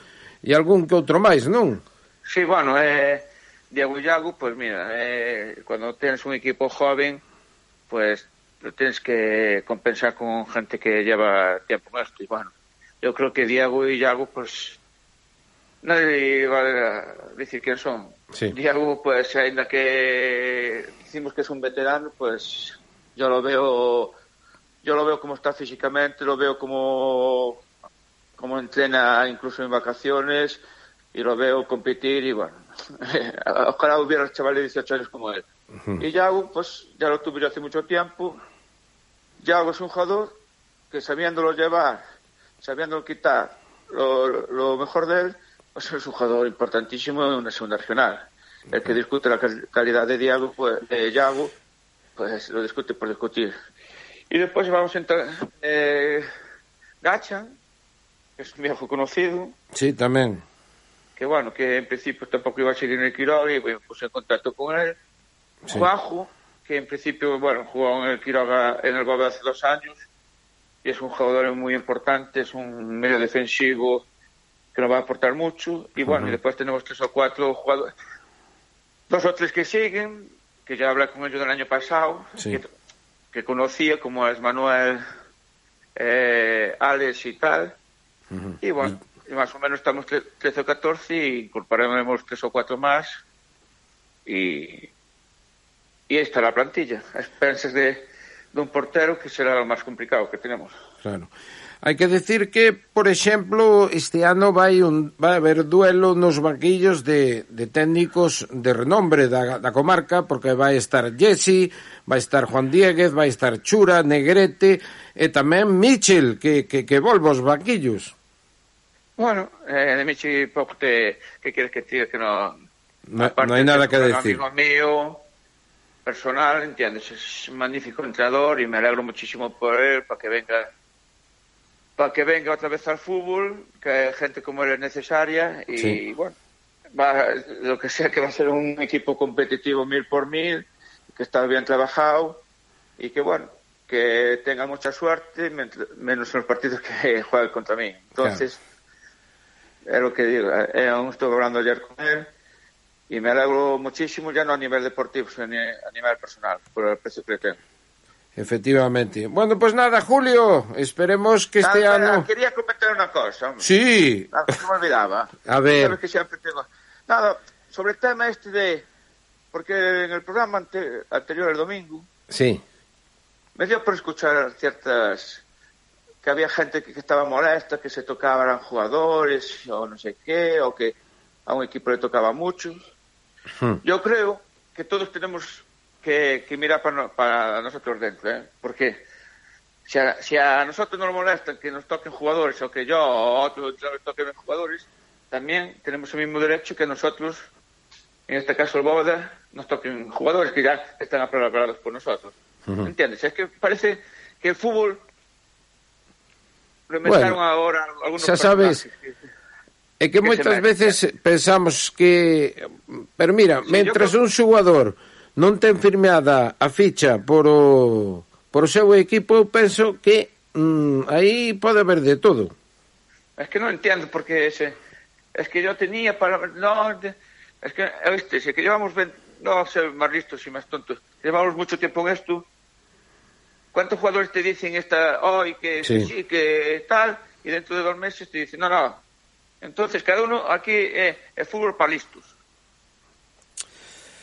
e algún que outro máis, non? Sí, bueno, eh, Diego e Iago, pois pues mira, eh, cando tens un equipo joven, pois pues, tens que compensar con gente que lleva tempo máis, e bueno, eu creo que Diego e Iago, pois pues, va a decir quién son. Sí. Pues ainda que decimos que es un veterano, pues yo lo veo, yo lo veo como está físicamente, lo veo como, como entrena incluso en vacaciones y lo veo competir y bueno, <laughs> ojalá hubiera chavales de 18 años como él. Y Yago, pues ya lo tuve yo hace mucho tiempo. Yago es un jugador que sabiéndolo llevar, sabiéndolo quitar lo, lo mejor de él, pues es un jugador importantísimo en una segunda regional. El que discute la cal- calidad de Diago, pues, de Yago, pues lo discute por discutir. Y después vamos a entrar, eh, Gacha, que es un viejo conocido, Sí, tamén. que bueno, que en principio tampoco iba a seguir en el Quiroga y me puse en contacto con él. Sí. Juanjo, que en principio, bueno, jugó en el Quiroga en el Bóveda hace dos años y es un jugador muy importante, es un medio defensivo que nos va a aportar mucho. Y bueno, y después tenemos tres o cuatro jugadores, dos o tres que siguen, que ya hablé con ellos el año pasado, Sí. que, que conocía, como es Manuel, eh, Alex y tal. Y bueno, y más o menos estamos tre- 13 o 14 y incorporaremos tres o cuatro más. Y, y ahí está la plantilla. A expensas de, de un portero que será lo más complicado que tenemos. Claro. Hai que decir que, por exemplo, este ano vai, un, vai haber duelo nos banquillos de, de técnicos de renombre da, da comarca, porque vai estar Jesse, vai estar Juan Dieguez, vai estar Chura, Negrete e tamén Michel, que, que, que volvo aos banquillos. Bueno, eh, de Michi, pouco te... Que queres que te... Que no... No, Aparte, no hai nada que decir. Amigo mío, personal, entiendes, es magnífico entrenador y me alegro muchísimo por él, para que venga para que venga otra vez al fútbol, que gente como él es necesaria y Sí. bueno, va, lo que sea que va a ser un equipo competitivo mil por mil, que está bien trabajado y que bueno, que tenga mucha suerte, men- menos en los partidos que <laughs> juegue contra mí. Entonces, es lo que digo, eh, aún estuve hablando ayer con él y me alegro muchísimo, ya no a nivel deportivo, sino a nivel personal, por el precio que tengo. Efectivamente. Bueno, pues nada, Julio, esperemos que este Ah, ano... Quería comentar una cosa, hombre. Sí, Ah, se me olvidaba. <laughs> A ver. Que siempre tengo... Nada, sobre el tema este de... Porque en el programa ante- anterior, el domingo, sí, me dio por escuchar ciertas... que había gente que, que estaba molesta, que se tocaban jugadores o no sé qué, o que a un equipo le tocaba mucho. Hmm. Yo creo que todos tenemos que, que mirar para, no- para nosotros dentro, ¿eh? Porque si a, si a nosotros nos molesta que nos toquen jugadores o que yo o otro entrenador toquen jugadores, también tenemos el mismo derecho que nosotros, en este caso el Bóveda, nos toquen jugadores que ya están preparados por nosotros. Ujú. ¿Entiendes? Es que parece que el fútbol lo inventaron Bueno, ahora algunos xa sabes, personajes que- que me- veces pensamos que... Pero mira, Sí, mentras yo creo- un xogador non ten firmeada a ficha por o, por o seu equipo, eu penso que mm, aí pode haber de todo. Es que non entendo porque ese, es que yo tenía para... No, es que, este, se que llevamos 20, no ser más listos y más tontos, llevamos mucho tiempo en esto. ¿Cuántos jugadores te dicen esta hoy oh, que sí. sí, que tal? Y dentro de dos meses te dicen, no, no. Entonces, cada uno aquí eh, es fútbol para listos.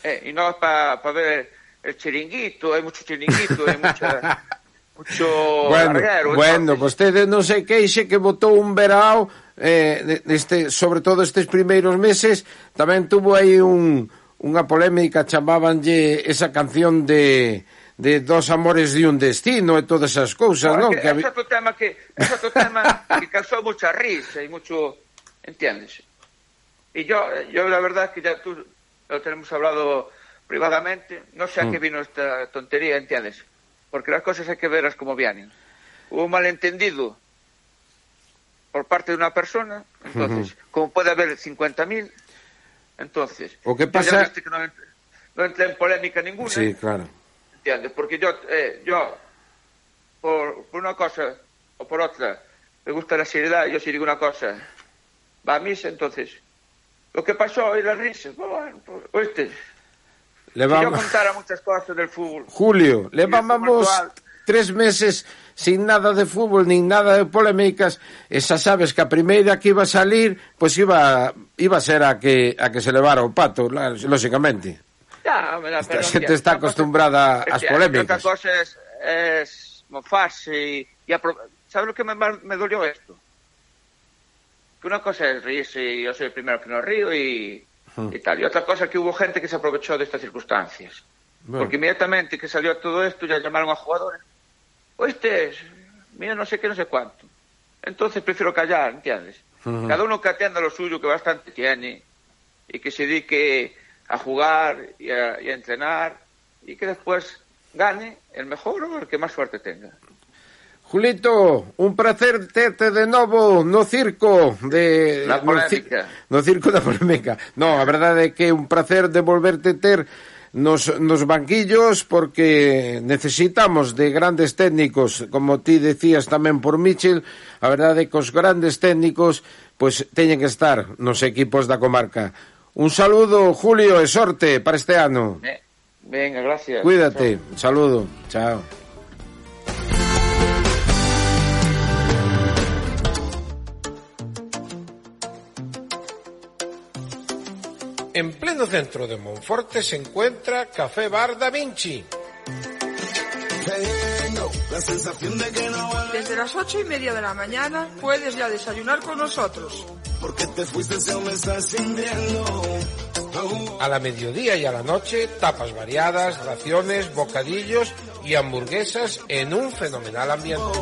Eh, y no para pa ver el chiringuito, hay mucho chiringuito, hay mucha... <laughs> mucho bueno, larguero, bueno, entonces... vostede non se queixe que botou un verao eh, neste, sobre todo estes primeiros meses tamén tuvo aí un, unha polémica chamábanlle esa canción de de dos amores de un destino e todas esas cousas, non? Que, que... É outro tema que, é outro tema que causou moita risa e moito, entiendes? E yo, yo la verdad que ya tú, lo tenemos hablado privadamente, no sé a qué vino esta tontería, ¿entiendes? Porque las cosas hay que verlas como vienen. Hubo un malentendido por parte de una persona, entonces, como puede haber 50.000, entonces, O ya pasa- que no, no entré en polémica ninguna, Sí, claro. ¿Entiendes? Porque yo, eh, yo por, por una cosa o por otra, me gusta la seriedad, yo si digo una cosa, va a misa, entonces, lo que pasó hoy las risas, bueno, pues, este, le vamos... Si yo contara muchas cosas del fútbol. Julio, le vamos tres meses sin nada de fútbol, nin nada de polémicas, e xa sabes que a primeira que iba a salir, pois iba iba a ser a que a que se levara o pato, lóxicamente. Ya, mira, Esta pero, xente está acostumbrada ás polémicas. Outra cosa es, es mofarse e, Sabe sabes lo que me, me dolió esto? Que una cosa es reírse y yo soy el primero que no río y, y tal. Y otra cosa que hubo gente que se aprovechó de estas circunstancias. Bueno. Porque inmediatamente que salió todo esto ya llamaron a jugadores. Oíste, mira no sé qué, no sé cuánto. Entonces prefiero callar, ¿entiendes? Cada uno que atienda lo suyo, que bastante tiene, y que se dedique a jugar y a, y a entrenar, y que después gane el mejor o el que más suerte tenga. Julito, un placer terte de novo no circo de Na polémica. No, no circo da polémica. No, a verdade é que é un placer de volverte ter nos, nos banquillos porque necesitamos de grandes técnicos, como ti decías tamén por Mitchell, a verdade é que os grandes técnicos pois teñen que estar nos equipos da comarca. Un saludo, Julio, e sorte para este ano. Venga, gracias. Cuídate, chao. saludo. Chao. En pleno centro de Monforte se encuentra Café Bar Da Vinci. Desde las ocho y media de la mañana puedes ya desayunar con nosotros. A la mediodía y a la noche, tapas variadas, raciones, bocadillos y hamburguesas en un fenomenal ambiente.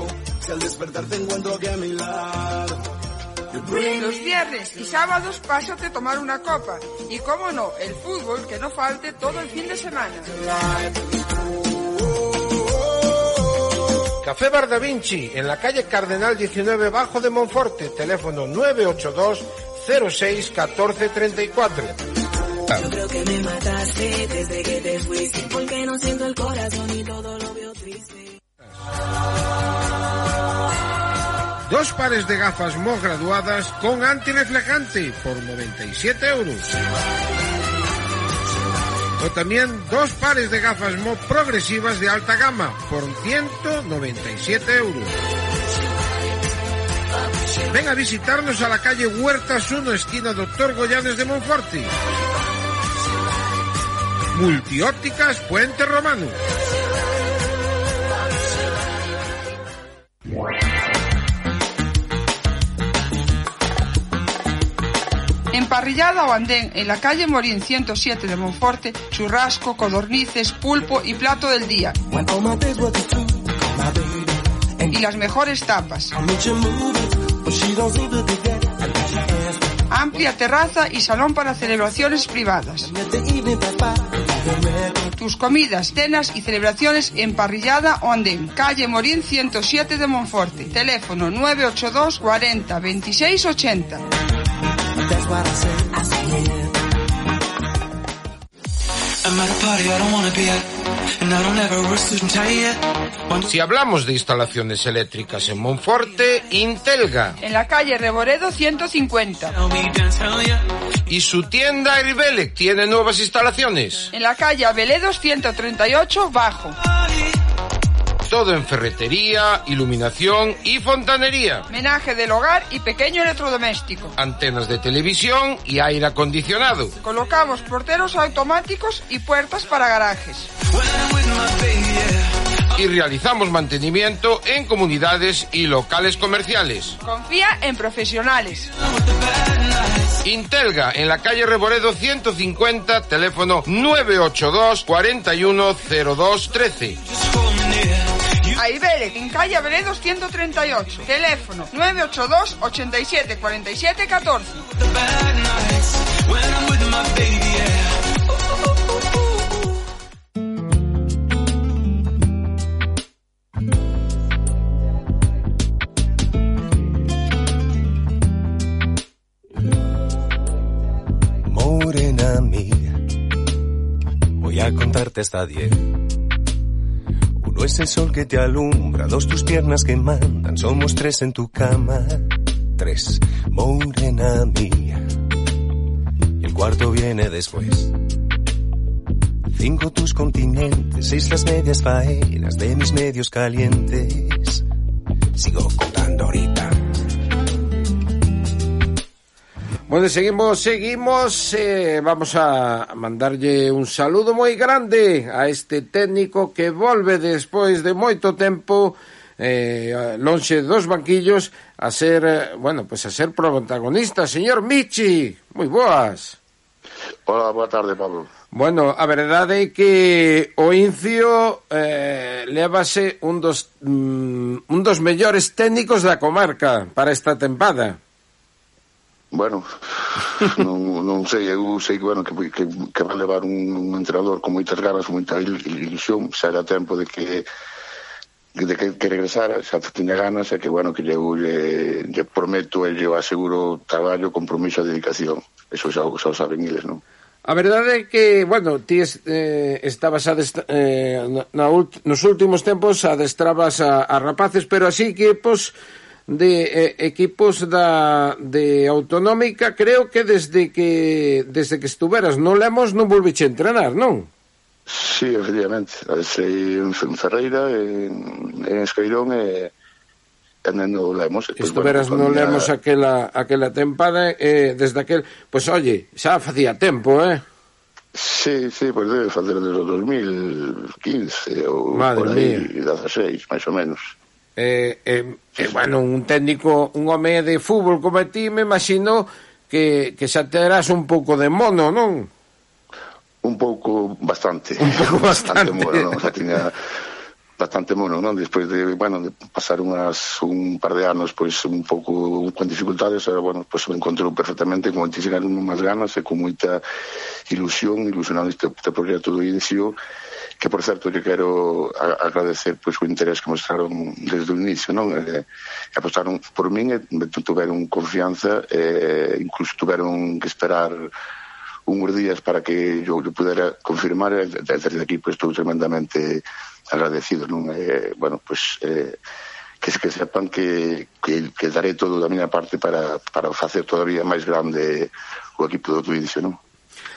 Los viernes y sábados pásate a tomar una copa. Y cómo no, el fútbol que no falte todo el fin de semana. Café Bar Da Vinci, en la calle Cardenal 19 Bajo de Monforte, teléfono 982 06 14 34. Creo que me mataste desde que te fuiste porque no siento el corazón y todo lo veo triste. Dos pares de gafas Mo graduadas con antirreflejante por 97 euros. O también dos pares de gafas Mo progresivas de alta gama por 197 euros. Ven a visitarnos a la calle Huertas 1, esquina Doctor Goyanes de Monforte. Multiópticas Puente Romano. Emparrillada o andén en la calle Morín 107 de Monforte, churrasco, codornices, pulpo y plato del día. Y las mejores tapas. Amplia terraza y salón para celebraciones privadas. Tus comidas, cenas y celebraciones en parrillada o andén. Calle Morín 107 de Monforte. Teléfono 982 40 26 80. Si hablamos de instalaciones eléctricas en Monforte, Intelga. En la calle Reboredo 150. Y su tienda Airvelec tiene nuevas instalaciones. En la calle Aveledos 138 Bajo. Todo en ferretería, iluminación y fontanería. Menaje del hogar y pequeño electrodoméstico. Antenas de televisión y aire acondicionado. Colocamos porteros automáticos y puertas para garajes. Y realizamos mantenimiento en comunidades y locales comerciales. Confía en profesionales. Intelga en la calle Reboredo 150, teléfono 982 410213. Aibelec, en calle Aveledos 138. Teléfono 982 87 47 14. Morena mía, voy a contarte hasta diez. Es el sol que te alumbra, dos tus piernas que mandan, somos tres en tu cama. Tres, morena mía. Y el cuarto viene después. Cinco tus continentes, seis las medias faenas de mis medios calientes. Sigo contando ahorita. Bueno, seguimos, seguimos. Eh, vamos a mandarlle un saludo moi grande a este técnico que volve despois de moito tempo eh, lonxe dos banquillos a ser, eh, bueno, pues a ser protagonista, señor Michi. Moi boas. Hola, boa tarde, Pablo. Bueno, a verdade é que o Incio eh, levase un dos, mm, un dos mellores técnicos da comarca para esta tempada. Bueno, <laughs> non, non sei, eu sei que, bueno, que, que, que va levar un, un entrenador con moitas ganas, moita ilusión, xa era tempo de que de que, que regresara, xa tiña ganas e que, bueno, que eu lle, lle prometo e lle aseguro traballo, compromiso e dedicación. Eso xa, xa o saben eles, non? A verdade é que, bueno, ti es, eh, estabas a eh, na, na ult, nos últimos tempos adestrabas a, a rapaces, pero así que, pois, pues, de eh, equipos da de autonómica, creo que desde que desde que estuveras no Lemos non volviche entrenar, non? Sí, efectivamente. Sei en Ferreira, en, en Escairón eh, e tamén no Lemos. Eh, pues, Estuveras bueno, no familia... Lemos aquela aquela tempada eh, desde aquel, pois pues, oye, xa facía tempo, eh? Sí, sí, pois pues debe facer desde o 2015 ou Madre por aí, mía. 16, máis ou menos eh, eh, eh, bueno, un técnico, un home de fútbol como ti, me imagino que, que xa terás un pouco de mono, non? Un pouco bastante. Un pouco <laughs> bastante. bastante mono, non? Xa tiña bastante mono, non? Despois de, bueno, de pasar unhas, un par de anos pois un pouco con dificultades, era, bueno, pois me encontrou perfectamente con muitísimas ganas e con moita ilusión, ilusionado este, este proxecto do inicio, que por certo que quero agradecer pois o interés que mostraron desde o inicio, non? Eh, apostaron por min e tuveron confianza, eh, incluso tuveron que esperar uns días para que eu lo pudera confirmar e desde aquí pois, estou tremendamente agradecido non? Eh, bueno, pois eh, que, que sepan que, que, que daré todo da miña parte para, para facer todavía máis grande o equipo do Tuidio, non?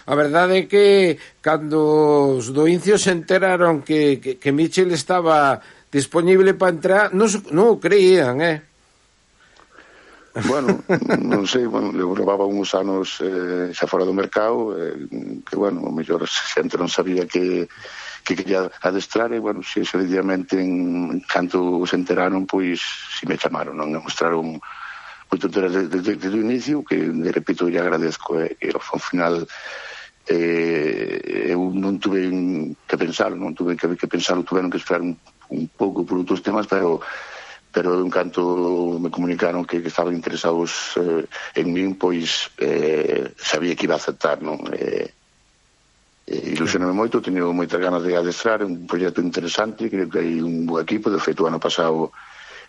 A verdade é que cando os do Incio se enteraron que, que, que Michel estaba disponible para entrar, non, non o creían, eh? Bueno, <laughs> non sei, bueno, eu levaba uns anos eh, xa fora do mercado, eh, que, bueno, o mellor <laughs> xente non sabía que que quería adestrar e, bueno, si sencillamente, en canto se enteraron, pois, si me chamaron, non? Me mostraron moito desde, desde, desde o inicio, que, de repito, lle agradezco, eh, que ao final eh, eu non tuve que pensar, non tuve que, que pensar, tuveron que esperar un, un pouco por outros temas, pero pero en canto me comunicaron que, que estaban interesados eh, en min, pois eh, sabía que iba a aceptar, non? Eh, eh, ilusioname moito, teño moitas ganas de adestrar, é un proxecto interesante, creo que hai un bo equipo, de feito ano pasado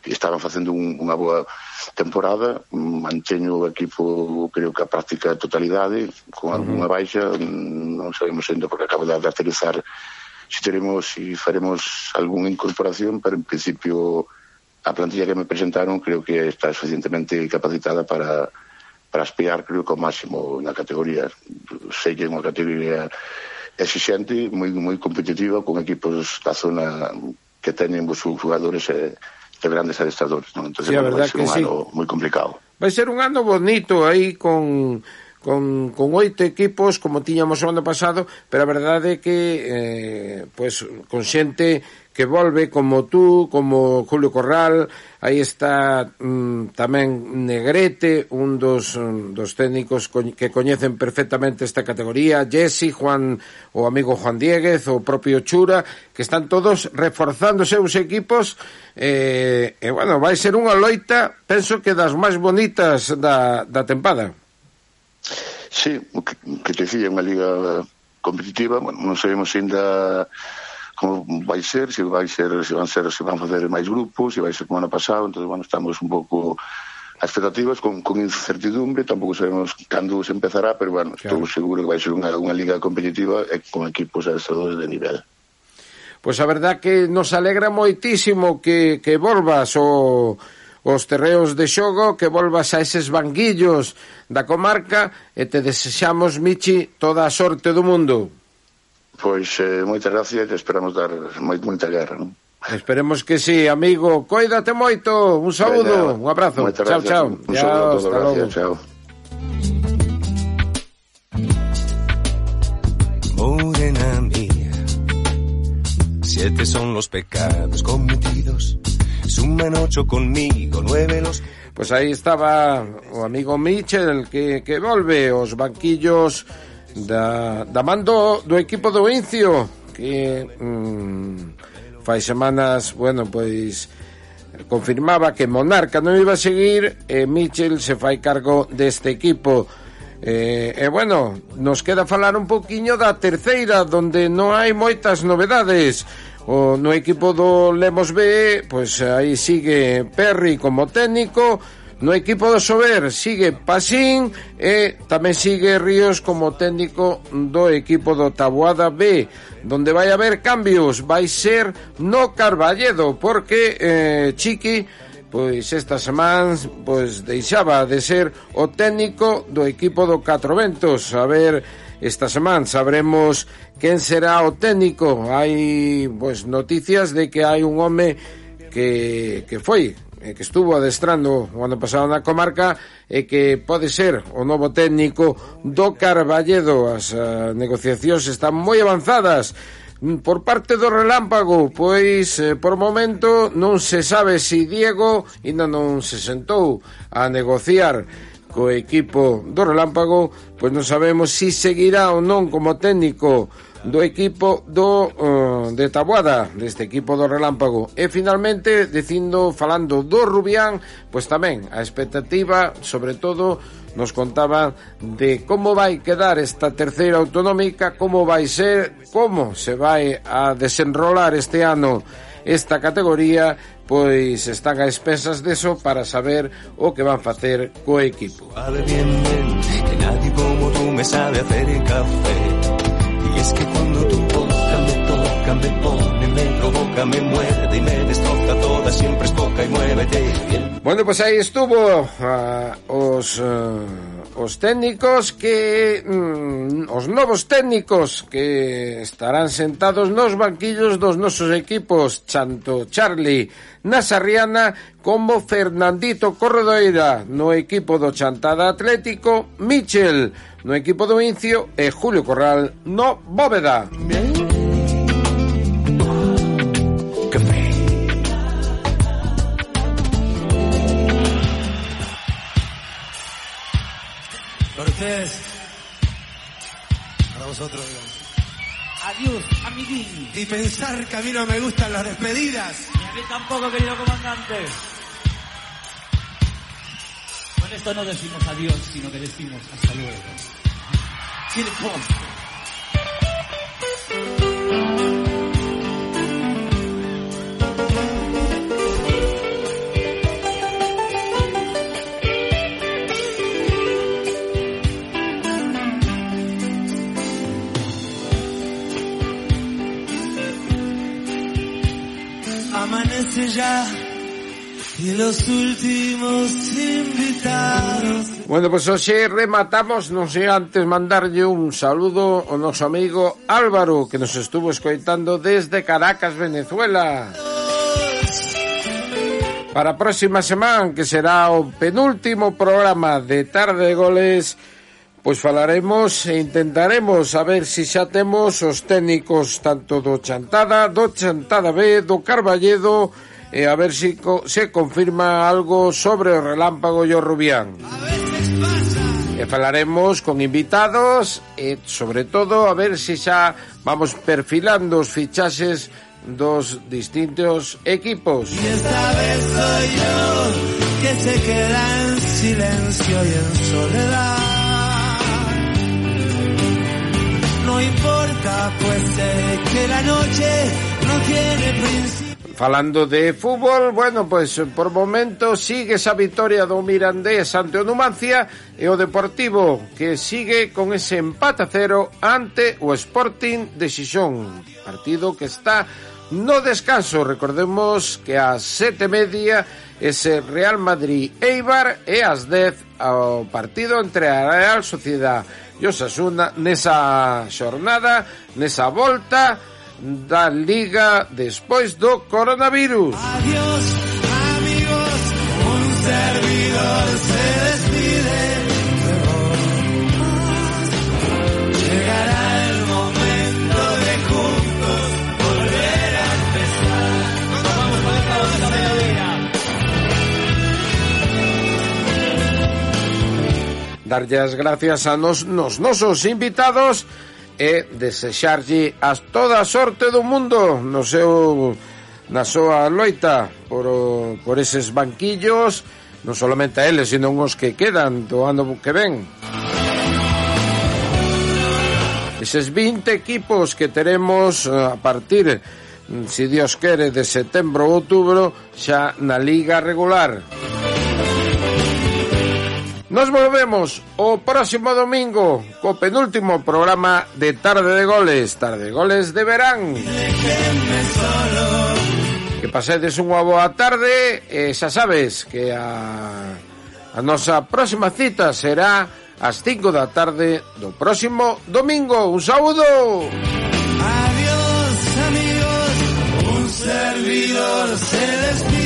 estaban facendo un, unha boa temporada manteño o equipo creo que a práctica totalidade con algunha baixa non sabemos ainda porque acaba de aterrizar se teremos e faremos algunha incorporación pero en principio a plantilla que me presentaron creo que está suficientemente capacitada para para aspirar creo que ao máximo na categoría. Sei que é unha categoría exixente moi moi competitiva con equipos da zona que teñen os jugadores e eh, e grandes adestradores non? Entonces, Sí, a bueno, verdad vai ser que un sí. ano moi complicado Vai ser un ano bonito aí con con, con oito equipos como tiñamos o ano pasado, pero a verdade é que eh, pues, con xente que volve como tú, como Julio Corral, aí está mm, tamén Negrete, un dos, um, dos técnicos co que coñecen perfectamente esta categoría, Jesse, Juan, o amigo Juan Dieguez, o propio Chura, que están todos reforzando seus equipos, eh, e bueno, vai ser unha loita, penso que das máis bonitas da, da tempada. Sí, o que, que te decía, unha liga competitiva, bueno, non sabemos ainda como vai ser, se vai ser, se van ser, se van facer máis grupos, se vai ser como ano pasado, entón, bueno, estamos un pouco as expectativas con, con incertidumbre, tampouco sabemos cando se empezará, pero bueno, claro. estou seguro que vai ser unha, unha liga competitiva e con equipos adestradores de nivel. Pois pues a verdad que nos alegra moitísimo que, que volvas o... Oh os terreos de xogo, que volvas a eses banquillos da comarca e te desexamos, Michi, toda a sorte do mundo. Pois eh, moitas gracias e esperamos dar moi, moita guerra, non? Esperemos que sí, amigo. Coídate moito. Un saúdo, un abrazo. Moitas chao, gracias. chao. Un ya, saúdo, hasta gracias, logo. chao. Morena mía, siete son los pecados cometidos suman ocho conmigo, nueve los... Pues aí estaba o amigo Mitchell que, que volve os banquillos da, da mando do equipo do Incio que mm, fai semanas, bueno, pois confirmaba que Monarca non iba a seguir e Mitchell se fai cargo deste equipo. Eh, e bueno, nos queda falar un poquinho da terceira donde non hai moitas novedades. O, no equipo do Lemos B, pois aí sigue Perry como técnico, No equipo do Sober sigue Pasín e tamén sigue Ríos como técnico do equipo do Taboada B, donde vai haber cambios, vai ser no Carballedo, porque eh, Chiqui pois esta semana pois deixaba de ser o técnico do equipo do Catro Ventos. A ver, Esta semana sabremos quen será o técnico. Hai pois noticias de que hai un home que que foi eh, que estuvo adestrando o ano pasado na comarca e que pode ser o novo técnico do Carballedo. As uh, negociacións están moi avanzadas mm, por parte do relámpago, pois eh, por momento non se sabe se si Diego ainda non se sentou a negociar co equipo do Relámpago, pois non sabemos se si seguirá ou non como técnico do equipo do uh, de Tabuada, deste equipo do Relámpago. E finalmente, dicindo falando do Rubián, pois tamén a expectativa, sobre todo nos contaba de como vai quedar esta terceira autonómica, como vai ser, como se vai a desenrolar este ano esta categoría, pois están a expensas deso para saber o que van facer co equipo. Sabe bien, bien, que nadie como tú me sabe hacer el café. Y es que cuando tu boca me toca, me pone, me provoca, me muerde y me destroza toda, siempre es poca y muévete bien. Bueno, pues aí estuvo uh, os uh, os técnicos que mm, os novos técnicos que estarán sentados nos banquillos dos nosos equipos, tanto Charlie Nasarriana como Fernandito Corredoira no equipo do Chantada Atlético, Michel no equipo do Incio e Julio Corral no Bóveda. Bien. Para ustedes, para vosotros. Adiós, amiguín. Y pensar que a mí no me gustan las despedidas. Y a mí tampoco, querido comandante. Con esto no decimos adiós, sino que decimos hasta luego. Kill ya y los últimos invitados. Bueno, pues hoxe rematamos, non sei antes mandarlle un saludo ao noso amigo Álvaro que nos estuvo escoitando desde Caracas, Venezuela. Para a próxima semana, que será o penúltimo programa de Tarde de Goles, pois falaremos e intentaremos saber se si xa temos os técnicos tanto do Chantada, do Chantada B, do Carballedo e a ver si, se confirma algo sobre Relámpago e o Rubián. E falaremos con invitados e, sobre todo, a ver se xa vamos perfilando os fichaxes dos distintos equipos. Y esta vez soy yo que se queda en silencio y en soledad. No importa, pues sé que la noche no tiene principio. Falando de fútbol, bueno, pues, por momento sigue esa victoria do Mirandés ante o Numancia e o Deportivo que sigue con ese empate a cero ante o Sporting de Xixón. Partido que está no descanso. Recordemos que a sete media ese Real Madrid Eibar e ás dez o partido entre a Real Sociedad e Osasuna nesa xornada, nesa volta da Liga despois do coronavirus. Adiós, amigos, un servidor se despide. Llegará el momento de juntos volver a empezar. Nos vamos con esta bonita melodía. Darlle as gracias a nos, nos nosos invitados e desexarlle a toda a sorte do mundo no seu na súa loita por, o, por eses banquillos non solamente a eles, sino os que quedan do ano que ven. Eses 20 equipos que teremos eh, a partir, se si Dios quere, de setembro ou outubro, xa na Liga Regular. Música Nos volvemos o próximo domingo co penúltimo programa de Tarde de Goles, Tarde de Goles de Verán. Que pasedes unha boa tarde e xa sabes que a, a nosa próxima cita será ás 5 da tarde do próximo domingo. Un saúdo! Adiós amigos, un servidor se despide.